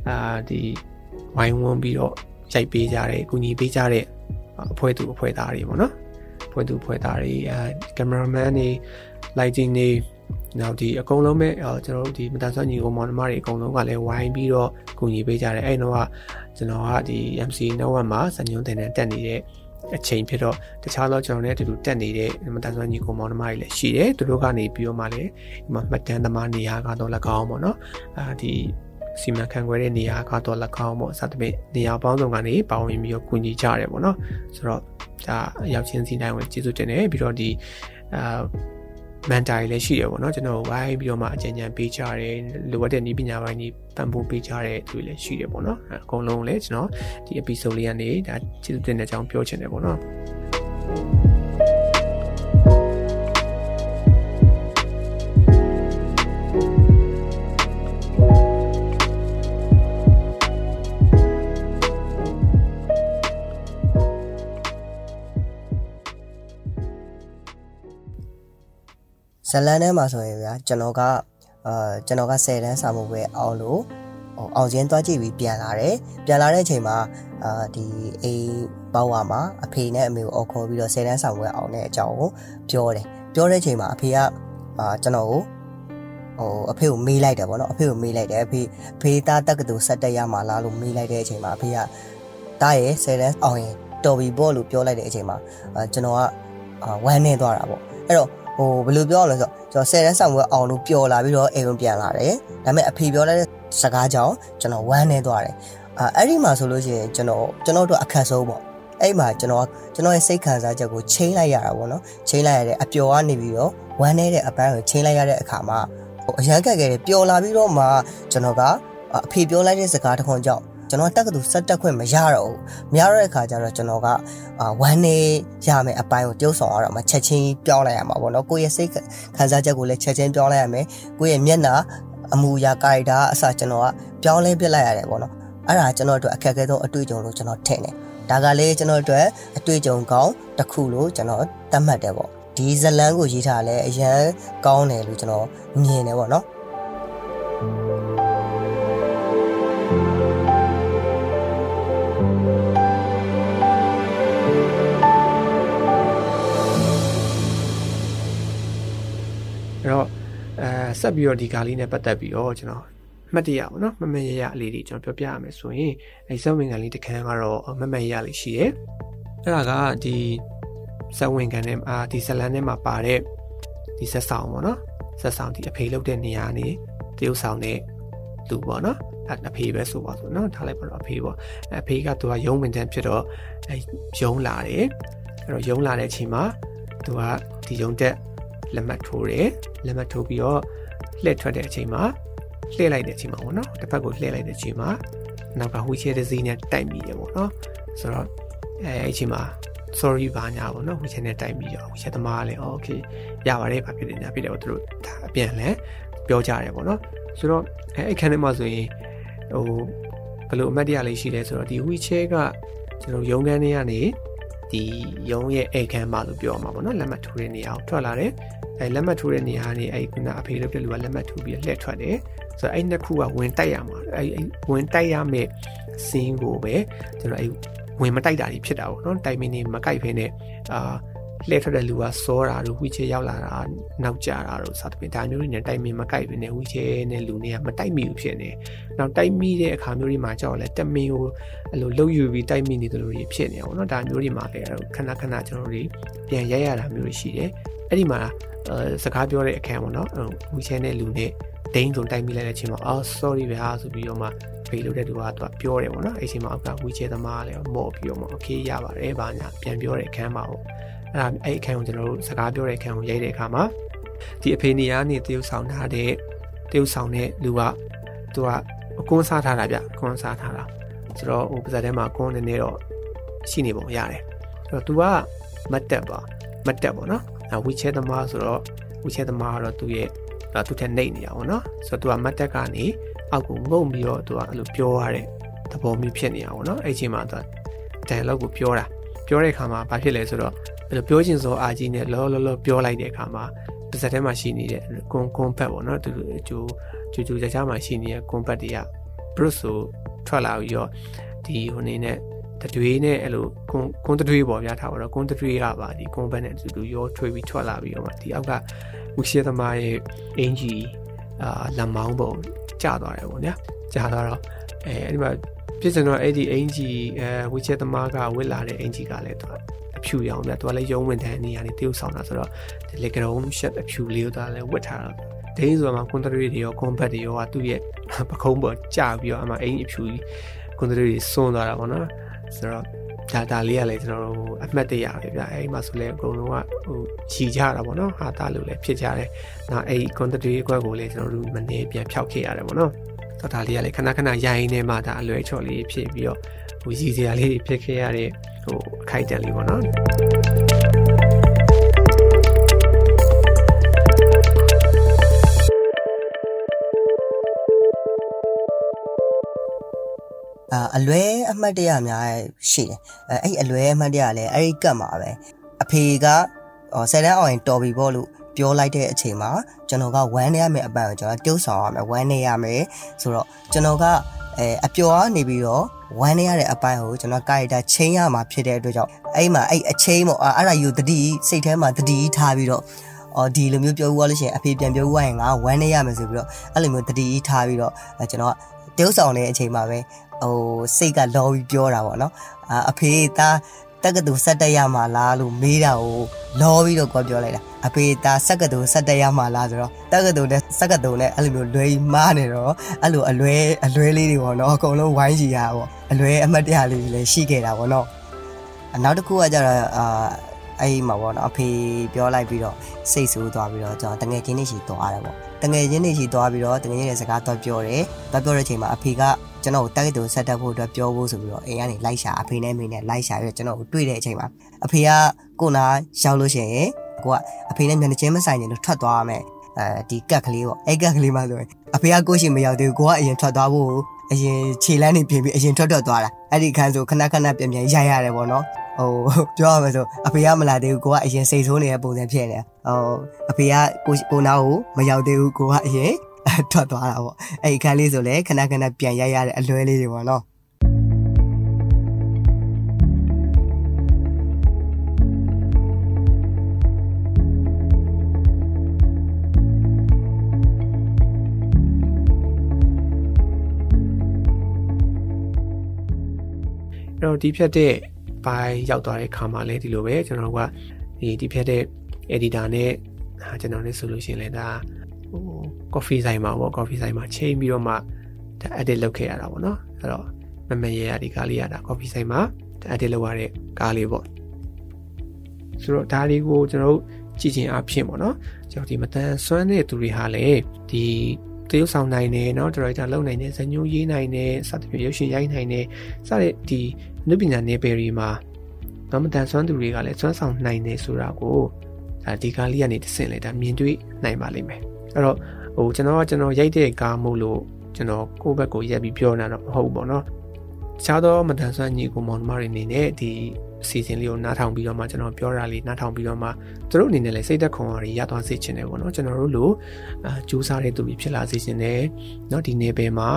အာဒီဝိုင်းဝန်းပြီးတော့ ရိုက်ပေးကြတယ်ကူညီပေးကြတဲ့အဖွဲ့သူအဖွဲ့သားတွေပေါ့နော်အဖွဲ့သူအဖွဲ့သားတွေအာကင်မရာမန်တွေ lighting တွေနောက်ဒီအကုန်လုံးပဲကျွန်တော်တို့ဒီမတန်ဆွမ်းညီကိုမောင်နှမတွေအကုန်လုံးကလည်းဝိုင်းပြီးတော့ကူညီပေးကြတယ်အဲ့တော့ကကျွန်တော်ကဒီ MC 9မှာစညွန်းတင်တဲ့တက်နေတဲ့အချိန်ဖြစ်တော့တခြားသောကျွန်တော်နဲ့အတူတူတက်နေတဲ့မတန်ဆွမ်းညီကိုမောင်နှမတွေလည်းရှိတယ်သူတို့ကနေပြီးတော့မှလည်းဒီမှာမှတ်တမ်းသမားနေရာကတော့၎င်းပေါ့နော်အာဒီ စီမံခန့်ခွဲတဲ့နေရာကတော့၎င်းပေါ့စသဖြင့်နေရာပေါင်းစုံကနေပါဝင်ပြီးတော့ကူညီကြရတယ်ပေါ့နော်ဆိုတော့ဒါရောက်ချင်းစီတိုင်းဝင်ကျေးဇူးတင်တယ်ပြီးတော့ဒီအာမန်တာတွေလည်းရှိတယ်ပေါ့နော်ကျွန်တော်ဝိုင်းပြီးတော့မှအကြံဉာဏ်ပေးကြတယ်လိုအပ်တဲ့နည်းပညာပိုင်းကြီးပံ့ပိုးပေးကြတဲ့သူတွေလည်းရှိတယ်ပေါ့နော်အကုန်လုံးလည်းကျွန်တော်ဒီ episode လေးကနေဒါကျေးဇူးတင်တဲ့အကြောင်းပြောချင်တယ်ပေါ့နော် ဇလန်ထဲမှာဆိုရင်ဗျာကျွန်တော်ကအာကျွန်တော်က10တန်းစာမှုပဲအောင်လို့ဟိုအောင်ချင်းသွားကြည့်ပြီးပြန်လာတယ်ပြန်လာတဲ့အချိန်မှာအာဒီအိမ်ပေါဝါမှာအဖေနဲ့အမေကိုអော်ခေါ်ပြီးတော့10တန်းစာမှုပဲအောင်တဲ့အကြောင်းကိုပြောတယ်ပြောတဲ့အချိန်မှာအဖေကအာကျွန်တော်ကိုဟိုအဖေကိုမေးလိုက်တယ်ဗောနော်အဖေကိုမေးလိုက်တယ်အဖေအဖေသားတက္ကသိုလ်ဆက်တက်ရမှာလားလို့မေးလိုက်တဲ့အချိန်မှာအဖေကတားရဲ့10တန်းအောင်ရင်တော်ပြီပေါ့လို့ပြောလိုက်တဲ့အချိန်မှာအာကျွန်တော်ကအာဝမ်းနေသွားတာပေါ့အဲ့တော့ ဟိုဘယ်လိုပြောရလဲဆိုတော့ကျွန်တော်10တန်းဆောင်ဝဲအောင်လို့ပျော်လာပြီးတော့အိမ်ကိုပြန်လာတယ်ဒါပေမဲ့အဖေပြောလိုက်တဲ့စကားကြောင့်ကျွန်တော်ဝမ်းနေသွားတယ်အာအဲ့ဒီမှာဆိုလို့ရှိရင်ကျွန်တော်ကျွန်တော်တို့အခက်ဆုံးပေါ့အဲ့မှာကျွန်တော်ကျွန်တော်ရဲ့စိတ်ခံစားချက်ကိုချိန်လိုက်ရတာပေါ့နော်ချိန်လိုက်ရတဲ့အပျော်ကနေပြီးတော့ဝမ်းနေတဲ့အပိုင်းကိုချိန်လိုက်ရတဲ့အခါမှာဟိုအရန်ကက်ခဲ့တယ်ပျော်လာပြီးတော့မှကျွန်တော်ကအဖေပြောလိုက်တဲ့စကားတစ်ခွန်းကြောင့် ကျွန်တော်တက်ကတူဆက်တက်ခွင့်မရတော့ဘူးမရတော့တဲ့ခါကျတော့ကျွန်တော်ကဝမ်းနေရမယ်အပိုင်းကိုတိုးဆောင်ရတော့မှချက်ချင်းပြောင်းလိုက်ရမှာပေါ့နော်ကိုယ့်ရဲ့စိတ်ခံစားချက်ကိုလည်းချက်ချင်းပြောင်းလိုက်ရမယ်ကိုယ့်ရဲ့မျက်နှာအမူအရာကာရီတာအစကျွန်တော်ကပြောင်းလဲပြစ်လိုက်ရတယ်ပေါ့နော်အဲ့ဒါကျွန်တော်တို့အခက်အခဲဆုံးအတွေ့အကြုံလို့ကျွန်တော်ထင်တယ်ဒါကလေးကျွန်တော်တို့အတွေ့အကြုံကောင်းတစ်ခုလို့ကျွန်တော်သတ်မှတ်တယ်ပေါ့ဒီဇလန်းကိုရေးထားလဲအရန်ကောင်းတယ်လို့ကျွန်တော်မြင်တယ်ပေါ့နော် ဆက်ပြီးတော့ဒီကားလေးနဲ့ပတ်သက်ပြီးတော့ကျွန်တော်မှတ်တရပါတော့မမရရအလေးတွေကျွန်တော်ပြောပြရမယ်ဆိုရင်အဲစက်ဝင်ကန်လေးတစ်ခန်းကတော့မမရရလေးရှိတယ်အဲ့ဒါကဒီစက်ဝင်ကန်နဲ့အာဒီဇလန်ထဲမှာပါတဲ့ဒီဆက်ဆောင်ပေါ့နော်ဆက်ဆောင်ဒီအဖေလုတ်တဲ့နေရာနေတရုပ်ဆောင်တဲ့သူပေါ့နော်အဲ့အဖေပဲဆိုပါဆိုနော်ထားလိုက်ပါတော့အဖေပေါ့အဖေကသူကရုံးဝင်တန်းဖြစ်တော့အဲရုံးလာတယ်အဲ့တော့ရုံးလာတဲ့အချိန်မှာသူကဒီရုံးတက် လက်မှတ်ထိုးတယ်လက်မှတ်ထိုးပြီးတော့လှည့်ထွက်တဲ့အချိန်မှာလှည့်လိုက်တဲ့အချိန်မှာပေါ့နော်တစ်ဖက်ကိုလှည့်လိုက်တဲ့အချိန်မှာနောက်ကဝီချဲတစ်စီးနဲ့တိုက်မိတယ်ပေါ့နော်ဆိုတော့အဲအဲ့အချိန်မှာ sorry ဘာညာပေါ့နော်ဝီချဲနဲ့တိုက်မိရောဝီချဲသမားလည်း okay ရပါတယ်ဘာဖြစ်နေညာဖြစ်တယ်ပေါ့သူတို့ဒါအပြန်လဲပြောကြတယ်ပေါ့နော်ဆိုတော့အဲအဲ့ခန်းထဲမှာဆိုရင်ဟိုဘယ်လိုအမှတ်တရလေးရှိလဲဆိုတော့ဒီဝီချဲကကျွန်တော်ရုံးခန်းထဲကနေဒီရုံးရဲ့အိတ်ခန်းမှာလို့ပြောမှာပေါ့နော်လက်မှတ်ထိုးတဲ့နေရာကိုထွက်လာတယ် အဲလက်မှတ်ထိုးတဲ့နေရာနေအဲခုနအဖေလုပ်တဲ့လူကလက်မှတ်ထိုးပြီးလှည့်ထွက်တယ်ဆိုတော့အဲ့နှစ်ခုကဝင်တိုက်ရမှာအဲဝင်တိုက်ရမယ့်စင်းကိုပဲကျွန်တော်အဲဝင်မတိုက်တာကြီးဖြစ်တာပေါ့နော်တိုင်မင်းနေမကိုက်ဖ ೇನೆ အာလှည့်ထွက်တဲ့လူကစောတာတို့ဝီချဲရောက်လာတာနောက်ကျတာတို့စသဖြင့်ဒါမျိုးတွေနဲ့တိုင်မင်းမကိုက်ဖ ೇನೆ ဝီချဲနဲ့လူတွေကမတိုက်မိဘူးဖြစ်နေနောက်တိုက်မိတဲ့အခါမျိုးတွေမှာကြောက်လဲတမင်ကိုအဲ့လိုလှုပ်ယူပြီးတိုက်မိနေတယ်လို့ဖြစ်နေအောင်နော်ဒါမျိုးတွေမှာလည်းခဏခဏကျွန်တော်တို့ပြန်ရိုက်ရတာမျိုးတွေရှိတယ် အဲ့ဒီမှာစကားပြောတဲ့အခန်းပေါ့နော်ဝီချဲနဲ့လူနဲ့ဒိန်းဆုံးတိုက်မိလိုက်တဲ့အချိန်မှာအော် sorry ဗျာဆိုပြီးတော့မှဖေးလို့တဲ့သူကသူကပြောတယ်ပေါ့နော်အဲ့ဒီအချိန်မှာအောက်ကဝီချဲသမားလည်းမော့ပြီးတော့မှ okay ရပါတယ်ဗာညာပြန်ပြောတဲ့အခန်းမှာပေါ့အဲ့ဒါအဲ့အခန်းကိုကျွန်တော်တို့စကားပြောတဲ့အခန်းကိုရိုက်တဲ့အခါမှာဒီအဖေနေရာနေတရုပ်ဆောင်ထားတဲ့တရုပ်ဆောင်တဲ့လူကသူကအကွန်းစားထားတာဗျကွန်းစားထားတာဆိုတော့ဟိုပါဇက်ထဲမှာကွန်နည်းနည်းတော့ရှိနေပုံရတယ်အဲ့တော့ तू ကမတ်တက်ပါမတ်တက်ပေါ့နော် နောက်ဝီချဲသမားဆိုတော့ဝီချဲသမားကတော့သူ့ရဲ့သူ့ထက်နှိပ်နေတာပေါ့နော်ဆိုတော့သူကမတ်တက်ကနေအောက်ကိုငုံပြီးတော့သူကအဲ့လိုပြောရတဲ့သဘောမျိုးဖြစ်နေတာပေါ့နော်အဲ့ချိန်မှာသူက dialogue ကိုပြောတာပြောတဲ့အခါမှာဘာဖြစ်လဲဆိုတော့အဲ့လိုပြောခြင်းစောအာကြီးနဲ့လောလောလောပြောလိုက်တဲ့အခါမှာပါဇက်ထဲမှာရှိနေတဲ့ကွန်ကွန်ဖက်ပေါ့နော်သူကျိုးကျိုးကျိုးကြကြမှာရှိနေတဲ့ကွန်ဖက်တွေကဘရုစ်ဆိုထွက်လာပြီးတော့ဒီဟိုနေနဲ့ တတွေးနဲ့အဲ့လိုကွန်ကွန်တတွေးပေါ့ဗျာထားပါတော့ကွန်တတွေးကပါဒီကွန်ဘက်နဲ့အတူတူရောထွေးပြီးထွက်လာပြီးတော့မှဒီအောက်ကဝီရှေသမားရဲ့အင်ဂျီအာလမ်မောင်းပုံကျသွားတယ်ပေါ့ဗျာကျသွားတော့အဲအဲ့ဒီမှာဖြစ်စံတော့အဲ့ဒီအင်ဂျီအဲဝီရှေသမားကဝစ်လာတဲ့အင်ဂျီကလည်းသူအဖြူရောင်ဗျာသူကလည်းရုံးဝင်တဲ့နေရာနေတရုပ်ဆောင်တာဆိုတော့ဒီလေကရုံးရှက်အဖြူလေးကိုသူကလည်းဝစ်ထားတော့ဒိန်းဆိုမှကွန်တရီတွေရောကွန်ဘတ်တွေရောကသူ့ရဲ့ပခုံးပေါ်ကျပြီးတော့အမှအင်အဖြူကြီးကွန်တရီတွေစွန်းသွားတာပေါ့နော် ဆိုတော့ဒါဒါလေးကလည်းကျွန်တော်တို့အမှတ်တရပဲဗျအဲ့မှာဆိုလဲအကုန်လုံးကဟိုခြီကြတာပေါ့နော်ဟာသားလို့လည်းဖြစ်ကြတယ်နောက်အဲ့ကွန်တရီအကွက်ကိုလည်းကျွန်တော်တို့မနေပြန်ဖြောက်ခဲ့ရတယ်ပေါ့နော်တော့ဒါလေးကလည်းခဏခဏရိုင်းနေမှဒါအလွယ်ချော်လေးဖြစ်ပြီးတော့ဟိုရည်စရာလေးဖြစ်ခဲ့ရတဲ့ဟိုအခိုက်အတန့်လေးပေါ့နော် အာအလွဲအမှတ်တရအများရှိတယ်အဲအဲ့အလွဲအမှတ်တရလည်းအဲ့ဒီကတ်မှာပဲအဖေကဆယ်တန်းအောင်ရင်တော်ပြီပေါ့လို့ပြောလိုက်တဲ့အချိန်မှာကျွန်တော်ကဝမ်းနေရမယ်အပန်ကိုကျွန်တော်တိုးဆောင်ရမယ်ဝမ်းနေရမယ်ဆိုတော့ကျွန်တော်ကအဲအပျော်ကနေပြီးတော့ဝမ်းနေရတဲ့အပိုင်းကိုကျွန်တော်ကာရီတာချင်းရမှာဖြစ်တဲ့အတွက်ကြောင့်အဲ့မှာအဲ့အချင်းပေါ့အဲ့ဒါယူတတိစိတ်ထဲမှာတတိထားပြီးတော့အော်ဒီလိုမျိုးပြောဦးရလို့ရှိရင်အဖေပြန်ပြောဦးရရင်ငါဝမ်းနေရမယ်ဆိုပြီးတော့အဲ့လိုမျိုးတတိထားပြီးတော့ကျွန်တော်ကတုပ်ဆောင်တဲ့အချိန်မှာပဲ ဟိုစိတ်ကလောပြီးပြောတာပေါ့နော်အဖေသားတက္ကသိုလ်ဆက်တက်ရမှာလားလို့မေးတာကိုလောပြီးတော့ပြောလိုက်တာအဖေသားစက်ကတူဆက်တက်ရမှာလားဆိုတော့တက္ကသိုလ်နဲ့စက်ကတူနဲ့အဲ့လိုမျိုးလွဲမားနေတော့အဲ့လိုအလွဲအလွဲလေးတွေပေါ့နော်အကုန်လုံးဝိုင်းကြည့်ရပေါ့အလွဲအမှတ်တရလေးတွေလည်းရှိခဲ့တာပေါ့နော်နောက်တစ်ခုကကျတော့အာ အဲ့မှာပေါ့နော်အဖေပြောလိုက်ပြီးတော့စိတ်ဆိုးသွားပြီးတော့ကျွန်တော်တငယ်ချင်းတွေရှိသွားတယ်ပေါ့တငယ်ချင်းတွေရှိသွားပြီးတော့တငယ်ချင်းတွေစကားတော့ပြောတယ်တော့ပြောတဲ့အချိန်မှာအဖေကကျွန်တော်ကိုတက်တူဆက်တက်ဖို့အတွက်ပြောဖို့ဆိုပြီးတော့အိမ်ကနေလိုက်ရှာအဖေနဲ့မိနဲ့လိုက်ရှာပြီးတော့ကျွန်တော်ကိုတွေ့တဲ့အချိန်မှာအဖေကကိုနာရောက်လို့ရှိရင်ကိုကအဖေနဲ့မျက်နှာချင်းမဆိုင်ရင်လို့ထွက်သွားရမယ်အဲဒီကက်ကလေးပေါ့အဲ့ကက်ကလေးမှဆိုရင်အဖေကကိုရှိမရောက်သေးဘူးကိုကအရင်ထွက်သွားဖို့အရင်ခြေလမ်းနေပြင်ပြီးအရင်ထွက်ထွက်သွားတာ အဲ့ဒီခန်းဆိုခဏခဏပြန်ပြန်ရိုက်ရတယ်ပေါ့နော်ဟိုပြောရမယ်ဆိုအဖေကမလာသေးဘူးကိုကအရင်စိတ်ဆိုးနေတဲ့ပုံစံဖြစ်နေဟိုအဖေကကိုကိုနာကိုမရောက်သေးဘူးကိုကအရင်ထွက်သွားတာပေါ့အဲ့ဒီခန်းလေးဆိုလည်းခဏခဏပြန်ရိုက်ရတဲ့အလွဲလေးတွေပေါ့နော် အဲ့တော့ဒီဖြတ်တဲ့ဘိုင်းရောက်သွားတဲ့ခါမှာလည်းဒီလိုပဲကျွန်တော်ကဒီဒီဖြတ်တဲ့ editor နဲ့ကျွန်တော်လည်းဆိုလို့ရှိရင်လည်းဒါဟို coffee ဆိုင်မှာပေါ့ coffee ဆိုင်မှာချိန်ပြီးတော့မှဒါ edit လုပ်ခဲ့ရတာပေါ့နော်အဲ့တော့မမရဲရဒီကားလေးရတာ coffee ဆိုင်မှာဒါ edit လုပ်ရတဲ့ကားလေးပေါ့ဆိုတော့ဒါလေးကိုကျွန်တော်တို့ကြည့်ချင်းအဖြစ်ပေါ့နော်ကျွန်တော်ဒီမတန်ဆွမ်းတဲ့သူတွေဟာလည်းဒီတရုပ်ဆောင်နိုင်တယ်เนาะဒါရိုက်တာလုပ်နိုင်တယ်ဇညိုးရေးနိုင်တယ်စသဖြင့်ရုပ်ရှင်ရိုက်နိုင်တယ်စတဲ့ဒီအ နုပညာနယ်ပယ်တွေမှာတော့မတန်ဆွမ်းသူတွေကလည်းစွမ်းဆောင်နိုင်တယ်ဆိုတာကိုဒါဒီကားလေးကနေတစ်ဆင့်လေဒါမြင်တွေ့နိုင်ပါလိမ့်မယ်အဲ့တော့ဟိုကျွန်တော်ကကျွန်တော်ရိုက်တဲ့ကားမို့လို့ကျွန်တော်ကိုယ့်ဘက်ကိုရက်ပြီးပြောနေတာတော့မဟုတ်ဘူးပေါ့နော်တခြားသောမတန်ဆွမ်းညီကိုမောင်နှမတွေအနေနဲ့ဒီအစီအစဉ်လေးကိုနားထောင်ပြီးတော့မှကျွန်တော်ပြောတာလေးနားထောင်ပြီးတော့မှသူတို့အနေနဲ့လည်းစိတ်သက်ခွန်အားတွေရသွားစေချင်တယ်ပေါ့နော်ကျွန်တော်တို့လိုအာကြိုးစားတဲ့သူတွေဖြစ်လာစေချင်တယ်เนาะဒီနယ်ပယ်မှာ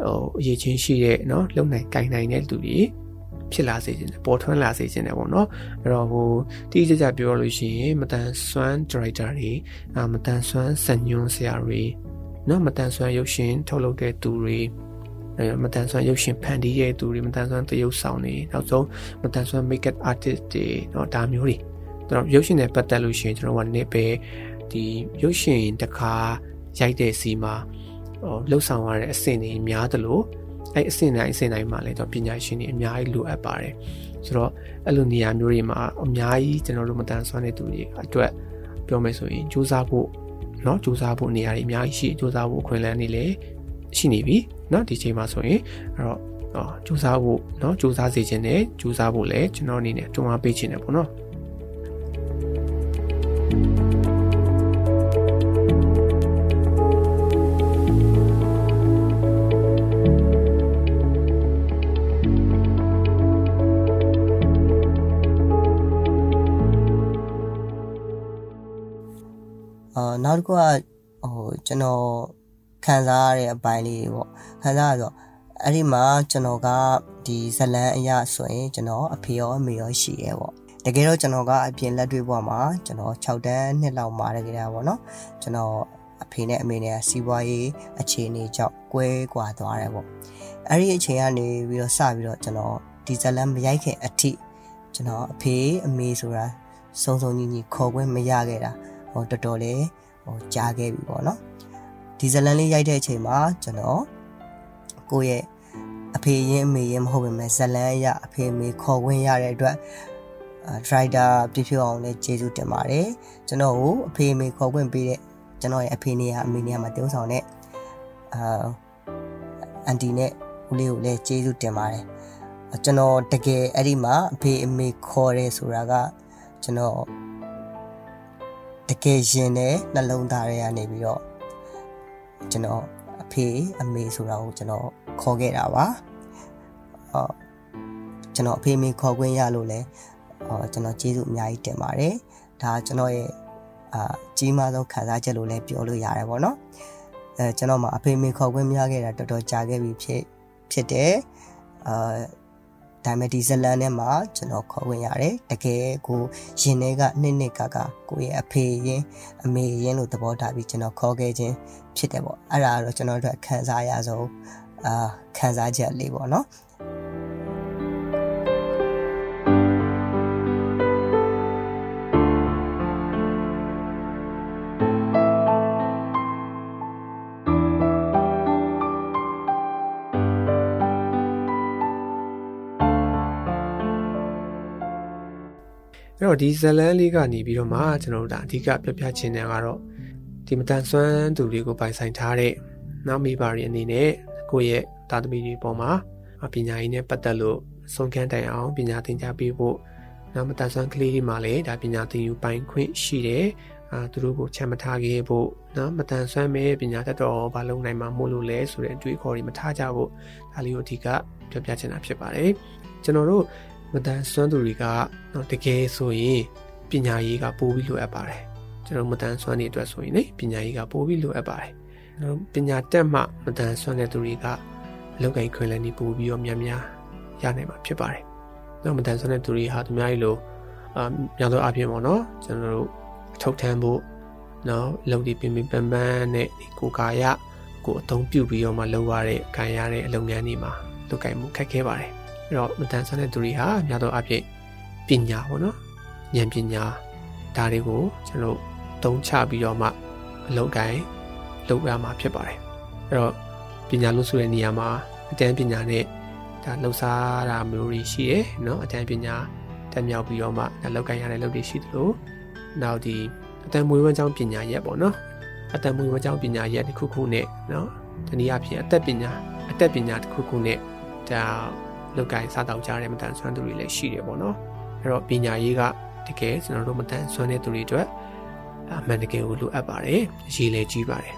ဟိုအရေးချင်းရှိတဲ့เนาะလုံနိုင်ကင်နိုင်တဲ့သူတွေ ဖြစ်လာစေခြင်းပေါ်ထွန်းလာစေခြင်းတယ်ပေါ့နော်အဲ့တော့ဟိုတိကျကျပြောလို့ရှိရင်မတန်ဆွမ်း director တွေအာမတန်ဆွမ်းစညွန်းဆရာတွေနော်မတန်ဆွမ်းရုပ်ရှင်ထုတ်လုပ်တဲ့သူတွေအဲမတန်ဆွမ်းရုပ်ရှင်ဖန်တီးတဲ့သူတွေမတန်ဆွမ်းသရုပ်ဆောင်တွေနောက်ဆုံးမတန်ဆွမ်း makeup artist တွေเนาะဒါမျိုးတွေကျွန်တော်ရုပ်ရှင်နဲ့ပတ်သက်လို့ရှိရင်ကျွန်တော်ကနေပဲဒီရုပ်ရှင်တခါရိုက်တဲ့စီမှာဟိုလှုပ်ဆောင်ရတဲ့အဆင့်တွေများသလို အဲ့အဆင့်တိုင်းအဆင့်တိုင်းမှာလည်းတော့ပညာရှင်တွေအများကြီးလိုအပ်ပါတယ်ဆိုတော့အဲ့လိုနေရာမျိုးတွေမှာအများကြီးကျွန်တော်တို့မတန်ဆွမ်းတဲ့သူတွေအတွက်ပြောမယ်ဆိုရင်စူးစမ်းဖို့เนาะစူးစမ်းဖို့နေရာတွေအများကြီးရှိစူးစမ်းဖို့အခွင့်အလမ်းတွေလည်းရှိနေပြီเนาะဒီချိန်မှာဆိုရင်အဲ့တော့ အော်စူးစမ်းဖို့เนาะစူးစမ်းစေခြင်းနဲ့စူးစမ်းဖို့လည်းကျွန်တော်အနေနဲ့တွန်းအားပေးခြင်းနဲ့ပေါ့နော်အာ နောက်တစ်ခုကဟိုကျွန်တော်ခံစားရတဲ့အပိုင်းလေးတွေပေါ့ခံစားရဆိုအဲ့ဒီမှာကျွန်တော်ကဒီဇလန်းအရာဆိုရင်ကျွန်တော်အဖေရောအမေရောရှိရဲပေါ့တကယ်တော့ကျွန်တော်ကအပြင်လက်တွေ့ဘဝမှာကျွန်တော်6တန်းနှစ်လောက်မှာတကယ်တာပေါ့နော်ကျွန်တော်အဖေနဲ့အမေနဲ့စီးပွားရေးအခြေအနေကြောင့်ကွဲကွာသွားတယ်ပေါ့အဲ့ဒီအချိန်ကနေပြီးတော့စပြီးတော့ကျွန်တော်ဒီဇလန်းမရိုက်ခင်အထိကျွန်တော်အဖေအမေဆိုတာစုံစုံညီညီခေါ်ခွင့်မရခဲ့တာဟိုတော်တော်လေး ဟိုကြားခဲ့ပြီပေါ့နော်ဒီဇလန်လေးရိုက်တဲ့အချိန်မှာကျွန်တော်ကိုယ့်ရဲ့အဖေရင်အမေရင်မဟုတ်ပေမဲ့ဇလန်အရအဖေအမေခေါ်ခွင့်ရတဲ့အတွက်ဒရိုက်တာပြည့်ဖြူအောင်လည်းကျေးဇူးတင်ပါတယ်ကျွန်တော်ကိုအဖေအမေခေါ်ခွင့်ပေးတဲ့ကျွန်တော်ရဲ့အဖေနေရအမေနေရမှာတုံးဆောင်တဲ့အာအန်တီနဲ့ဦးလေးကိုလည်းကျေးဇူးတင်ပါတယ်ကျွန်တော်တကယ်အဲ့ဒီမှာအဖေအမေခေါ်ရဲဆိုတာကကျွန်တော် တကယ်ရင်တဲ့နှလုံးသားတွေကနေပြီးတော့ကျွန်တော်အဖေအမေဆိုတာကိုကျွန်တော်ခေါ်ခဲ့တာပါအော်ကျွန်တော်အဖေအမေခေါ်ခွင့်ရလို့လဲအော်ကျွန်တော်ကျေးဇူးအများကြီးတင်ပါတယ်ဒါကျွန်တော်ရဲ့အာကြီးမားဆုံးခံစားချက်လို့လည်းပြောလို့ရတယ်ပေါ့နော်အဲကျွန်တော်မှအဖေအမေခေါ်ခွင့်မရခဲ့တာတော်တော်ကြာခဲ့ပြီဖြစ်ဖြစ်တယ်အာ ဒါမဲ့ဒီဇလန်ထဲမှာကျွန်တော်ခေါ်ဝင်ရတယ်တကယ်ကိုရင်ထဲကနှစ်နှစ်ကကကိုရဲ့အဖေရင်အမေရင်လို့သဘောထားပြီးကျွန်တော်ခေါ်ခဲ့ခြင်းဖြစ်တယ်ပေါ့အဲ့ဒါတော့ကျွန်တော်တို့ခံစားရဆုံးအာခံစားချက်လေးပေါ့နော် တော့ဒီဇလန်းလေးကနေပြီးတော့မှကျွန်တော်တို့ဒါအဓိကပြပြချင်တယ်ကတော့ဒီမတန်ဆွမ်းသူတွေကိုပိုင်ဆိုင်ထားတဲ့နောက်မိဘတွေအနေနဲ့ကိုယ့်ရဲ့တာသမီတွေပေါ်မှာပညာရေးနဲ့ပတ်သက်လို့ဆုံးခန်းတိုင်အောင်ပညာသင်ကြားပေးဖို့နောက်မတန်ဆွမ်းကလေးတွေမှာလည်းဒါပညာသင်ယူပိုင်ခွင့်ရှိတယ်အာသူတို့ကိုချမ်းမထားခဲ့ဖို့နော်မတန်ဆွမ်းမဲ့ပညာတတ်တော်ဘာလုံးနိုင်မှာမို့လို့လဲဆိုတဲ့အတွေ့အခေါ်တွေမထားကြဖို့ဒါလေးကိုအဓိကပြောပြချင်တာဖြစ်ပါတယ်ကျွန်တော်တို့ မတန်ဆွမ်းသူတွေကနော်တကယ်ဆိုရင်ပညာရေးကပိုပြီးလိုအပ်ပါတယ်ကျွန်တော်မတန်ဆွမ်းနေအတွက်ဆိုရင်လေပညာရေးကပိုပြီးလိုအပ်ပါတယ်နော်ပညာတက်မှမတန်ဆွမ်းတဲ့သူတွေကအလုပ်ကိုင်ခွင့်လည်းနေပိုပြီးတော့များများရနိုင်မှာဖြစ်ပါတယ်နော်မတန်ဆွမ်းတဲ့သူတွေဟာသူများကြီးလိုအာများသောအားဖြင့်ပေါ့နော်ကျွန်တော်တို့ထုတ်ထမ်းဖို့နော်လုပ်ဒီပင်ပင်ပန်းပန်းနဲ့ဒီကိုကာယကိုအသုံးပြုပြီးတော့မှလုပ်ရတဲ့ခံရတဲ့အလုပ်ငန်းတွေမှာလုပ်ကိုင်မှုခက်ခဲပါတယ် အဲ့တော့မတန်ဆန်းတဲ့သူတွေဟာများသောအားဖြင့်ပညာပေါ့နော်ဉာဏ်ပညာဒါတွေကိုကျွန်တော်သုံးချပြီးတော့မှအလုပ်ကိုင်လုပ်ရမှာဖြစ်ပါတယ်အဲ့တော့ပညာလို့ဆိုတဲ့နေရာမှာအတန်းပညာနဲ့ဒါလှူစားတာမျိုးတွေရှိတယ်เนาะအတန်းပညာတက်မြောက်ပြီးတော့မှဒါလောက်ကိုင်ရတဲ့လုပ်တွေရှိသလိုနောက်ဒီအတန်းမွေးဝမ်းကြောင်းပညာရက်ပေါ့နော်အတန်းမွေးဝမ်းကြောင်းပညာရက်တစ်ခုခုနဲ့เนาะဒီနည်းအားဖြင့်အသက်ပညာအသက်ပညာတစ်ခုခုနဲ့ဒါ လောက်ကင်စားတောက်ကြတဲ့မတန်ဆွမ်းသူတွေလည်းရှိတယ်ပေါ့နော်အဲ့တော့ပညာရေးကတကယ်ကျွန်တော်တို့မတန်ဆွမ်းတဲ့သူတွေအတွက်အမှန်တကယ်ကိုလိုအပ်ပါတယ်အရေးလည်းကြီးပါတယ်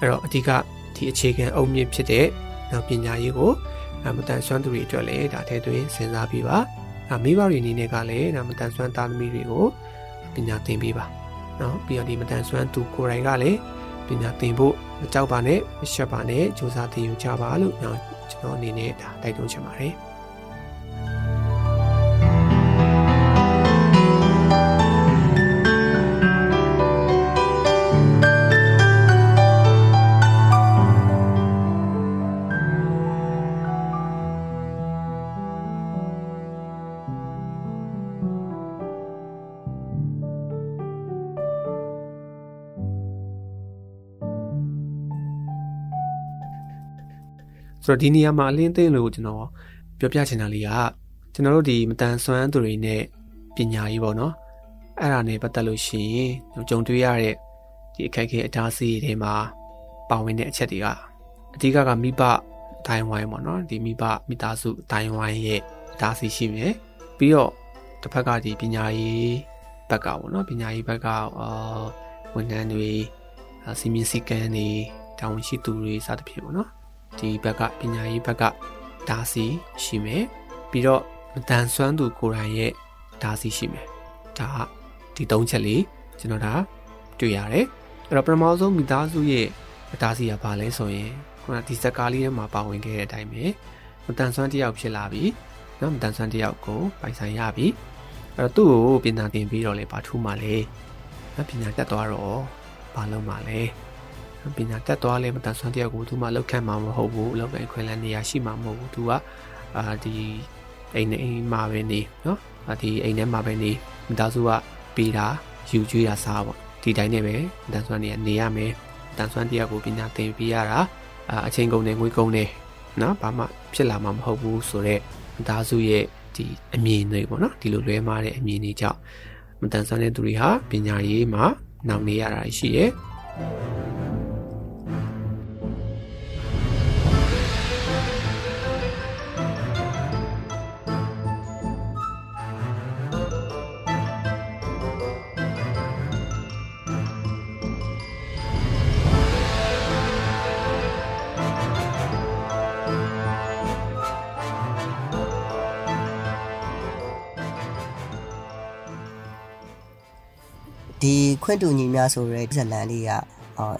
အဲ့တော့အဓိကဒီအခြေခံအုတ်မြစ်ဖြစ်တဲ့နောက်ပညာရေးကိုမတန်ဆွမ်းသူတွေအတွက်လည်းဒါထဲသွင်းစဉ်းစားပြီးပါအမိဘတွေအနေနဲ့ကလည်းဒါမတန်ဆွမ်းသားသမီးတွေကိုပညာသင်ပေးပါနော်ပြီးတော့ဒီမတန်ဆွမ်းသူကိုယ်တိုင်ကလည်းပညာသင်ဖို့မကြောက်ပါနဲ့မရှက်ပါနဲ့စူးစမ်းသင်ယူကြပါလို့ကျွန်တော်အနေနဲ့ဒါတိုက်တွန်းချင်ပါတယ် ဆိုတော့ဒီနေရာမှာအလင်းသိမ့်လို့ကျွန်တော်ပြောပြချင်တာလေးကကျွန်တော်တို့ဒီမတန်ဆွမ်းသူတွေနဲ့ပညာရေးပေါ့နော်အဲ့ဒါနဲ့ပတ်သက်လို့ရှိရင်ကြုံတွေ့ရတဲ့ဒီအခက်အခဲအတားဆီးတွေမှာပါဝင်တဲ့အချက်တွေကအဓိကကမိဘတိုင်းဝိုင်းပေါ့နော်ဒီမိဘမိသားစုတိုင်းဝိုင်းရဲ့ဒါစီရှိမယ်ပြီးတော့တစ်ဖက်ကဒီပညာရေးဘက်ကပေါ့နော်ပညာရေးဘက်ကအာဝန်ထမ်းတွေစီမင်းစည်းကမ်းတွေတာဝန်ရှိသူတွေစသဖြင့်ပေါ့နော် ဒီဘက်ကပညာရေးဘက်ကဒါစီရှိမယ်ပြီးတော့မတန်ဆွမ်းသူကိုယ်တိုင်ရဲ့ဒါစီရှိမယ်ဒါဒီ၃ချက်လေးကျွန်တော်ဒါတွေ့ရတယ်အဲ့တော့ပထမဆုံးမိသားစုရဲ့ဒါစီကဘာလဲဆိုရင်ခုနဒီစကားလေးထဲမှာပါဝင်ခဲ့တဲ့အတိုင်းပဲမတန်ဆွမ်းတယောက်ဖြစ်လာပြီနော်မတန်ဆွမ်းတယောက်ကိုပိုင်ဆိုင်ရပြီအဲ့တော့သူ့ကိုပညာသင်ပြီးတော့လေဘာထူးမှလဲနော်ပညာတတ်သွားတော့ဘာလုပ်မှလဲ ပညာတက်သွားလဲမတန်ဆွမ်းတယောက်ကိုသူမှလောက်ခံမှာမဟုတ်ဘူးလောက်ပဲခွင့်လန်းနေရရှိမှာမဟုတ်ဘူးသူကအာဒီအိမ်နဲ့အိမ်မှာပဲနေနော်အာဒီအိမ်ထဲမှာပဲနေမိသားစုကပေးတာယူကျွေးတာစားပေါ့ဒီတိုင်းနဲ့ပဲတန်ဆွမ်းနေရနေရမယ်တန်ဆွမ်းတယောက်ကိုပညာသင်ပေးရတာအာအချိန်ကုန်တယ်ငွေကုန်တယ်နော်ဘာမှဖြစ်လာမှာမဟုတ်ဘူးဆိုတော့မိသားစုရဲ့ဒီအမြင်တွေပေါ့နော်ဒီလိုလွဲမှားတဲ့အမြင်တွေကြောင့်မတန်ဆွမ်းတဲ့သူတွေဟာပညာရေးမှာနောက်နေရတာရှိရဲ့ တူညီများဆိုရဲဇလန်လေးက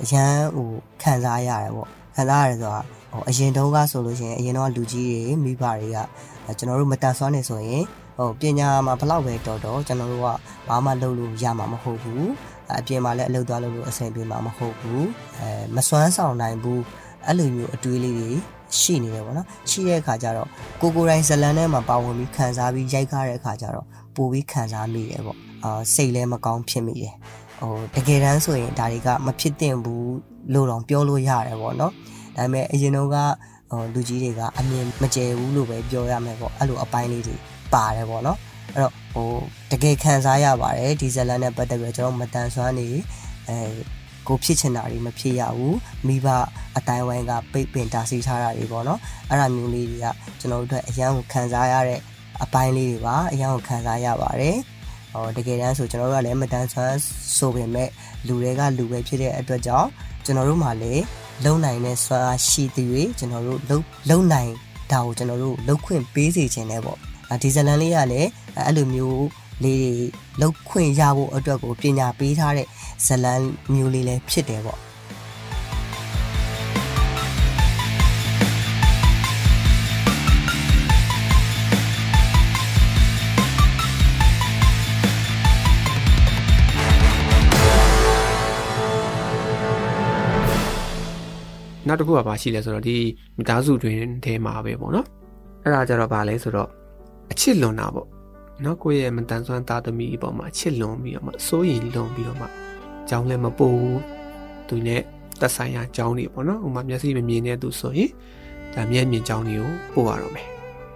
အရန်ဟိုခံစားရတယ်ပေါ့ခံစားရတယ်ဆိုတာဟိုအရင်တုန်းကဆိုလို့ရှိရင်အရင်တော့လူကြီးတွေမိဘတွေကကျွန်တော်တို့မတန်ဆွမ်းနေဆိုရင်ဟိုပညာမှာဘလောက်ပဲတော်တော်ကျွန်တော်တို့ကဘာမှလုပ်လို့ရမှာမဟုတ်ဘူးအပြင်မှာလည်းအလုပ်သွားလုပ်လို့အဆင်ပြေမှာမဟုတ်ဘူးအဲမစွမ်းဆောင်နိုင်ဘူးအဲ့လိုမျိုးအတွေးလေးတွေရှိနေတယ်ပေါ့နော်ရှိတဲ့အခါကျတော့ကိုကိုတိုင်းဇလန်ထဲမှာပါဝင်ပြီးခံစားပြီးရိုက်ကားတဲ့အခါကျတော့ပိုပြီးခံစားမိတယ်ပေါ့အာစိတ်လည်းမကောင်းဖြစ်မိတယ် ဟိုတကယ်တမ်းဆိုရင်ဒါတွေကမဖြစ်သင့်ဘူးလို့တော့ပြောလို့ရတယ်ပေါ့နော်ဒါပေမဲ့အရင်တော့ကဟိုလူကြီးတွေကအမြင်မကျယ်ဘူးလို့ပဲပြောရမယ်ပေါ့အဲ့လိုအပိုင်းလေးတွေပါတယ်ပေါ့နော်အဲ့တော့ဟိုတကယ်ခံစားရပါတယ်ဒီဇလန်နဲ့ပတ်သက်ပြီးတော့ကျွန်တော်မတန်ဆွမ်းနေအဲကိုဖြစ်ချင်တာတွေမဖြစ်ရဘူးမိဘအတိုင်းဝိုင်းကပိတ်ပင်တားဆီးထားတာတွေပေါ့နော်အဲ့ဒါမျိုးလေးတွေကကျွန်တော်တို့အတွက်အရန်ကိုခံစားရတဲ့အပိုင်းလေးတွေပါအရန်ကိုခံစားရပါတယ် ဟောတကယ်တမ်းဆိုကျွန်တော်တို့ကလည်းမတန်ဆွမ်းဆိုပေမဲ့လူတွေကလူပဲဖြစ်တဲ့အတွက်ကြောင့်ကျွန်တော်တို့မှလည်းလုံနိုင်တဲ့စွမ်းအားရှိသည်၍ကျွန်တော်တို့လုံလုံနိုင်တာကိုကျွန်တော်တို့လုံခွင့်ပေးစီခြင်းနဲ့ပေါ့ဒီဇလန်လေးကလည်းအဲ့လိုမျိုးလေးတွေလောက်ခွင့်ရဖို့အတွက်ကိုပညာပေးထားတဲ့ဇလန်မျိုးလေးလည်းဖြစ်တယ်ပေါ့ နောက်တစ်ခုကဘာရှိလဲဆိုတော့ဒီမိသားစုတွင်ထဲမှာပဲပေါ့နော်အဲ့ဒါကြတော့ဘာလဲဆိုတော့အချစ်လွန်တာပေါ့နော်ကိုယ့်ရဲ့မတန်ဆွမ်းသားသမီးပေါ့မှာအချစ်လွန်ပြီးတော့မှစိုးရိမ်လွန်ပြီးတော့မှကြောင်းလည်းမပို့ဘူးသူနဲ့သက်ဆိုင်ရာကြောင်းတွေပေါ့နော်ဥမာမျက်စိမမြင်တဲ့သူဆိုရင်ဒါမျက်မြင်ကြောင်းတွေကိုပို့ရတော့မယ်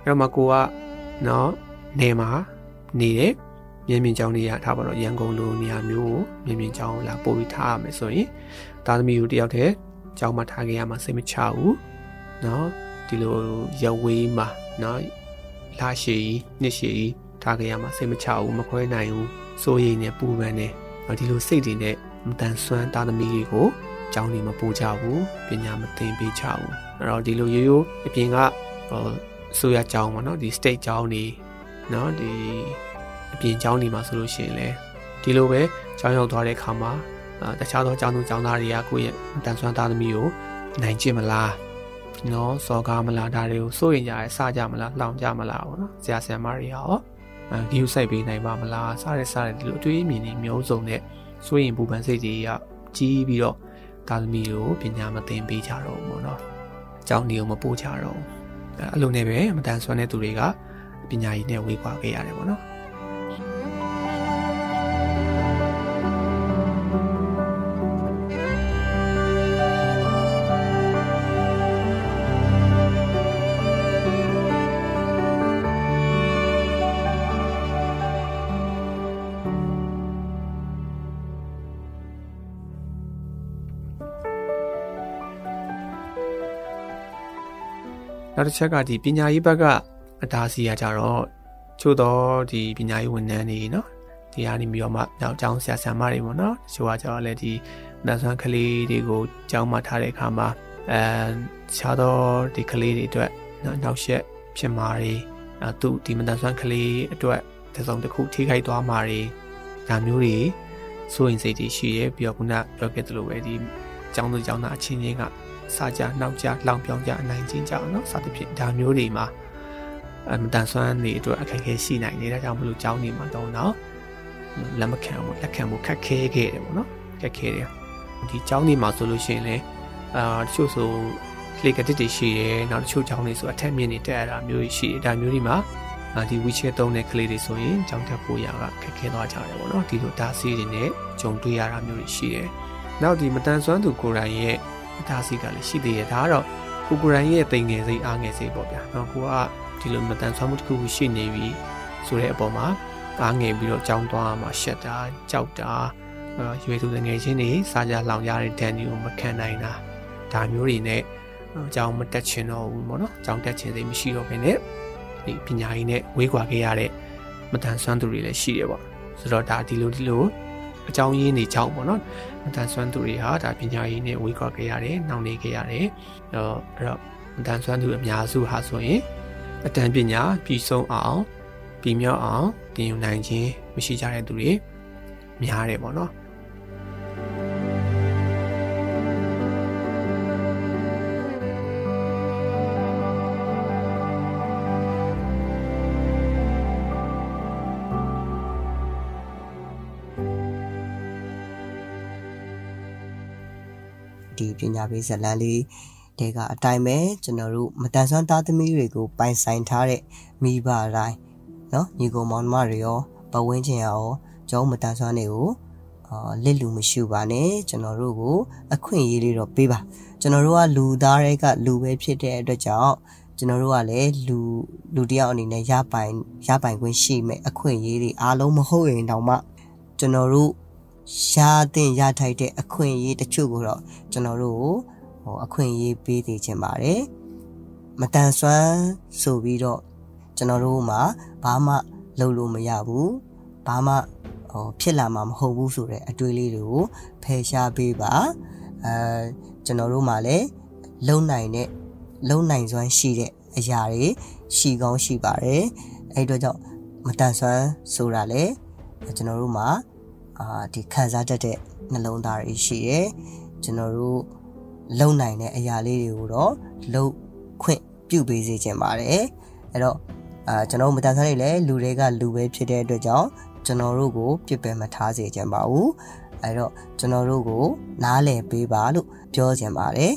အဲ့တော့မှကိုကနော်နေမှာနေတယ်မြင်မြင်ကြောင်းတွေရထားပါတော့ရန်ကုန်လိုနေရာမျိုးကိုမြင်မြင်ကြောင်းလာပို့ပြီးထားရမယ်ဆိုရင်သားသမီးကိုတယောက်တည်း ကြောင်းမှာထားခဲ့ရမှာစိတ်မချဘူးเนาะဒီလိုရဝေးမှာเนาะလာရှည်နှစ်ရှည်ထားခဲ့ရမှာစိတ်မချဘူးမခွဲနိုင်ဘူးစိုးရိမ်နေပူပန်နေဒီလိုစိတ်တွေနဲ့မတန်ဆွမ်းသားသမီးတွေကိုကြောင်းနေမပူကြဘူးပညာမသင်ပေးချဘူးအဲ့တော့ဒီလိုရိုးရိုးအပြင်ကဟိုဆိုရကြောင်းပေါ့နော်ဒီ state ကြောင်းနေเนาะဒီအပြင်ကြောင်းနေမှာဆိုလို့ရှိရင်လေဒီလိုပဲကြောင်းရောက်သွားတဲ့အခါမှာ တခြားသောကျောင်းသူကျောင်းသားတွေကကိုယ့်ရဲ့တန်ဆွမ်းသားသမီးကိုနိုင်ကျင့်မလားနော်စော်ကားမလားဒါတွေကိုစိုးရင်ကြရဲစကြမလားလှောင်ကြမလားပေါ့နော်ဆရာဆရာမတွေရောဂီယူစိုက်ပေးနိုင်ပါမလားစတဲ့စတဲ့ဒီလိုအတွေးအမြင်တွေမျိုးစုံနဲ့စိုးရင်ပူပန်စိတ်တွေကကြီးပြီးတော့သားသမီးကိုပညာမသင်ပေးကြတော့ဘူးပေါ့နော်အကြောင်းတွေကိုမပို့ကြတော့ဘူးအဲ့လိုနဲ့ပဲမတန်ဆွမ်းတဲ့သူတွေကပညာရည်နဲ့ဝေးကွာခဲ့ရတယ်ပေါ့နော် နောက်တစ်ချက်ကဒီပညာရေးဘက်ကအတားစီရကြတော့ချို့တော့ဒီပညာရေးဝန်ထမ်းတွေနော်ဒီဟာနေပြီးတော့မှနောက်ကျောင်းဆရာဆရာမတွေပေါ့နော်တချို့ကကျတော့လည်းဒီနတ်ဆွမ်းကလေးတွေကိုကျောင်းမှာထားတဲ့အခါမှာအဲခြားတော့ဒီကလေးတွေအတွက်နောက်ရှက်ဖြစ်မှာတွေအဲသူဒီမတန်ဆွမ်းကလေးအတွက်တစ်စုံတစ်ခုထိခိုက်သွားမှာတွေဒါမျိုးတွေစိုးရင်စိတ်တွေရှိရဲပြီးတော့ခုနပြောခဲ့သလိုပဲဒီကျောင်းသူကျောင်းသားအချင်းချင်းက စာကြနောက်ကြလောင်ပြောင်းကြအနိုင်ကျင့်ကြအောင်နော်စသဖြင့်ဒါမျိုးတွေမှာအမတန်ဆွမ်းနေအတွက်အခက်အခဲရှိနိုင်တယ်ဒါကြောင့်မလို့ကျောင်းနေမှာတော့နော်လက်မခံဘူးလက်ခံဖို့ခက်ခဲခဲ့တယ်ပေါ့နော်ခက်ခဲတယ်ဒီကျောင်းနေမှာဆိုလို့ရှိရင်လည်းအာတချို့ဆိုလေကတစ်တွေရှိတယ်နောက်တချို့ကျောင်းတွေဆိုအထက်မြင့်နေတက်ရတာမျိုးရှိတယ်ဒါမျိုးတွေမှာဒီ WeChat သုံးတဲ့ကလေးတွေဆိုရင်ကျောင်းတက်ဖို့ရကခက်ခဲသွားကြတယ်ပေါ့နော်ဒီလိုဒါစီးတွေနဲ့ဂျုံတွေ့ရတာမျိုးတွေရှိတယ်နောက်ဒီမတန်ဆွမ်းသူကိုယ်တိုင်ရဲ့ အတားစီးကလည်းရှိသေးတယ်ဒါကတော့ကိုကိုရိုင်းရဲ့တိမ်ငယ်စိတ်အားငယ်စိတ်ပေါ့ဗျာ။နော်ကိုကဒီလိုမတန်ဆွမ်းမှုတစ်ခုခုရှိနေပြီဆိုတဲ့အပေါ်မှာအားငယ်ပြီးတော့ကြောင်းသွားမှာရှက်တာကြောက်တာရွေသူငယ်ချင်းတွေစားကြလောင်ရတဲ့ဒဏ်တွေကိုမခံနိုင်တာဒါမျိုးတွေနဲ့အကြောင်းမတက်ချင်တော့ဘူးပေါ့နော်အကြောင်းတက်ချင်စိတ်မရှိတော့ဘဲနဲ့ဒီပညာရေးနဲ့ဝေးကွာခဲ့ရတဲ့မတန်ဆွမ်းသူတွေလည်းရှိတယ်ပေါ့ဆိုတော့ဒါဒီလိုဒီလို အကြောင်းရင်းတွေကြောင့်ပေါ့နော်မတန်ဆွမ်းသူတွေဟာဒါပညာရေးနဲ့ဝေးကွာခဲ့ရတယ်နှောင့်နှေးခဲ့ရတယ်အဲ့တော့အဲ့တော့မတန်ဆွမ်းသူအများစုဟာဆိုရင်အတန်ပညာပြီးဆုံးအောင်ပြီးမြောက်အောင်တင်ယူနိုင်ခြင်းမရှိကြတဲ့သူတွေများတယ်ပေါ့နော် ဒီပညာပေးဇာတ်လမ်းလေးတဲကအတိုင်းပဲကျွန်တော်တို့မတန်ဆွမ်းသားသမီးတွေကိုပိုင်ဆိုင်ထားတဲ့မိဘတိုင်းเนาะညီကောင်မောင်နှမတွေရောပဝင်းချင်ရောကျောင်းမတန်ဆွမ်းတွေကိုအာလစ်လူမရှိပါနဲ့ကျွန်တော်တို့ကိုအခွင့်အရေးလေးတော့ပေးပါကျွန်တော်တို့ကလူသားတွေကလူပဲဖြစ်တဲ့အတွက်ကြောင့်ကျွန်တော်တို့ကလည်းလူလူတယောက်အနေနဲ့ရပိုင်ရပိုင်ခွင့်ရှိမယ်အခွင့်အရေးတွေအားလုံးမဟုတ်ရင်တောင်မှကျွန်တော်တို့ ရှားတင်ရထိုက်တဲ့အခွင့်အရေးတချို့ကိုတော့ကျွန်တော်တို့ဟိုအခွင့်အရေးပေးသေးခြင်းပါတယ်မတန်ဆွမ်းဆိုပြီးတော့ကျွန်တော်တို့မှာဘာမှလုပ်လို့မရဘူးဘာမှဟိုဖြစ်လာမှာမဟုတ်ဘူးဆိုတဲ့အတွေးလေးတွေကိုဖယ်ရှားပေးပါအဲကျွန်တော်တို့မှာလည်းလုံနိုင်တဲ့လုံနိုင်စွမ်းရှိတဲ့အရာတွေရှိကောင်းရှိပါတယ်အဲ့တော့ကြောင့်မတန်ဆွမ်းဆိုတာလေကျွန်တော်တို့မှာ အာဒီခံစားတတ်တဲ့နှလုံးသားတွေရှိတယ်ကျွန်တော်တို့လုံနိုင်တဲ့အရာလေးတွေကိုတော့လုံခွင့်ပြုပေးစေချင်ပါတယ်အဲ့တော့အာကျွန်တော်မတန်ဆန်းနေလဲလူတွေကလူပဲဖြစ်တဲ့အတွက်ကြောင့်ကျွန်တော်တို့ကိုပြစ်ပယ်မထားစေချင်ပါဘူးအဲ့တော့ကျွန်တော်တို့ကိုနားလည်ပေးပါလို့ပြောချင်ပါတယ်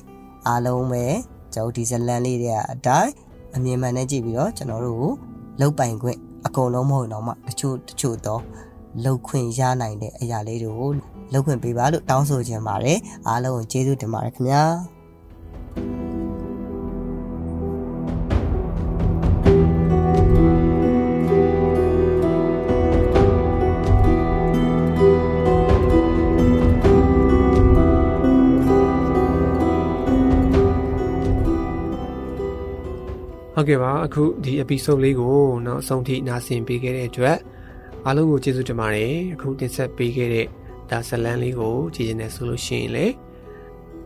အားလုံးပဲကျွန်တော်ဒီဇလန်လေးတွေအတိုင်းအမြင်မှန်နဲ့ကြည့်ပြီးတော့ကျွန်တော်တို့ကိုလုတ်ပိုင်ခွင့်အကုန်လုံးမဟုတ်တော့မှတချို့တချို့တော့ လောက်ခွင့်ရနိုင်တဲ့အရာလေးတွေကိုလောက်ခွင့်ပေးပါလို့တောင်းဆိုချင်ပါတယ်အားလုံးကိုကျေးဇူးတင်ပါတယ်ခင်ဗျာဟုတ်ကဲ့ပါအခုဒီ episode လေးကိုနောက်ဆုံးထိနားဆင်ပေးခဲ့တဲ့အတွက် အားလုံးကိုကျေးဇူးတင်ပါတယ်အခုတင်ဆက်ပေးခဲ့တဲ့ဒါဇလန်လေးကိုကြည့်ရင်လည်းဆိုလို့ရှိရင်လည်း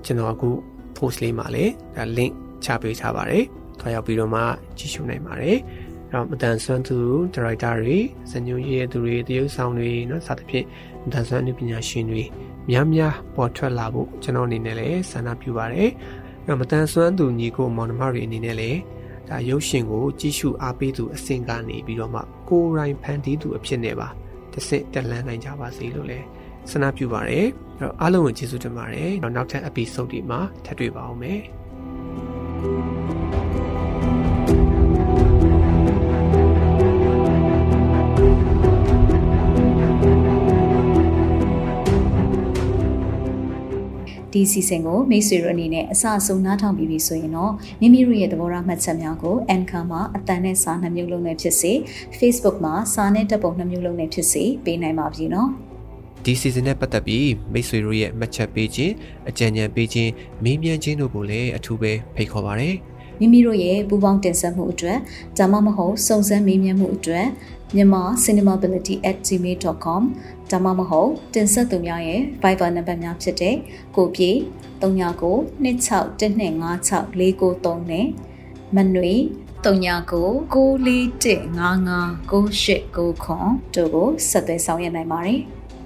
ကျွန်တော်အခု post လေးမှာလည်းဒါ link ချပေးထားပါတယ်။သွားရောက်ပြီးတော့မှကြည့်ရှုနိုင်ပါတယ်။အဲ့တော့မတန်ဆွမ်းသူဒါရိုက်တာတွေဇညွန်ရေးသူတွေတရုပ်ဆောင်တွေနော်စသဖြင့်မတန်ဆွမ်းနေပညာရှင်တွေများများပေါ်ထွက်လာဖို့ကျွန်တော်အနေနဲ့လည်းဆန္ဒပြုပါတယ်။အဲ့တော့မတန်ဆွမ်းသူညီကိုမောင်နှမတွေအနေနဲ့လည်းဒါရုပ်ရှင်ကိုကြည့်ရှုအားပေးသူအဆင့်ကနေပြီးတော့မှ ကိုယ်တိုင်ဖန်တီးသူအဖြစ်နဲ့ပါတစ်စစ်တက်လန်းနိုင်ကြပါစေလို့လည်းဆန္ဒပြုပါရယ်အဲ့တော့အားလုံးကိုကျေးဇူးတင်ပါတယ်နောက်ထပ် episode ဒီမှာထပ်တွေ့ပါအောင်မယ် ဒီစီစဉ်ကိုမိတ်ဆွေတို့အနေနဲ့အစအဆုံးနားထောင်ပြီးပြီဆိုရင်တော့မိမိတို့ရဲ့သဘောထားမှတ်ချက်များကို Anchor မှာအတန်နဲ့စာနှမျိုးလုံးနဲ့ဖြစ်စေ Facebook မှာစာနဲ့တပ်ပုံနှမျိုးလုံးနဲ့ဖြစ်စေပေးနိုင်ပါပြီနော်ဒီ season နဲ့ပတ်သက်ပြီးမိတ်ဆွေတို့ရဲ့မှတ်ချက်ပေးခြင်းအကြံဉာဏ်ပေးခြင်းမေးမြန်းခြင်းတို့ကိုလည်းအထူးပဲဖိတ်ခေါ်ပါရစေ မိမိတို့ရဲ့ပူပေါင်းတင်ဆက်မှုအတွက်ဒါမှမဟုတ်စုံစမ်းမေးမြန်းမှုအတွက်မြန်မာ cinemability@gmail.com ဒါမှမဟုတ်တင်ဆက်သူများရဲ့ Viber နံပါတ်များဖြစ်တဲ့ကိုပြေ39 261256 493နဲ့မနွေ39 941559899တို့ကိုဆက်သွယ်ဆောင်ရွက်နိုင်ပါတယ်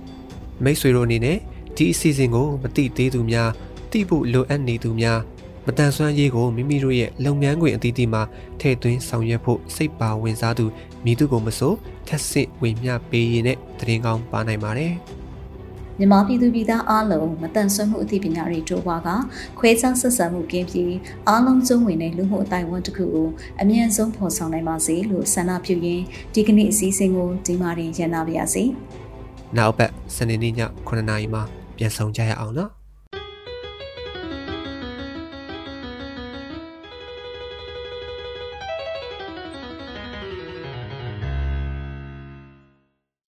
။မိတ်ဆွေတို့အနေနဲ့ဒီအစီအစဉ်ကိုမတိသေးသူများတိဖို့လိုအပ်နေသူများ မတန်ဆွမ်းရေးကိုမိမိတို့ရဲ့လုပ်ငန်းခွင်အသီးသီးမှာထည့်သွင်းဆောင်ရွက်ဖို့စိတ်ပါဝင်စားသူမိသူကိုမဆိုထက်ဆင့်ဝေမျှပေးရင်နဲ့တရင်ကောင်းပါနိုင်ပါတယ်။မြန်မာပြည်သူပြည်သားအားလုံးမတန်ဆွမ်းမှုအသိပညာတွေတိုးပွားကခွဲခြားဆက်ဆံမှုကင်းပြီးအားလုံးစုံဝင်တဲ့လူမှုအတိုင်းအဝန်တစ်ခုကိုအမြန်ဆုံးဖော်ဆောင်နိုင်ပါစေလို့ဆန္ဒပြုရင်းဒီကနေ့အစည်းအဝေးကိုဒီမှာရင်ရန်နာပါရစေ။နောက်ပတ်စနေနေ့ည9:00နာရီမှာပြန်ဆောင်ကြရအောင်နော်။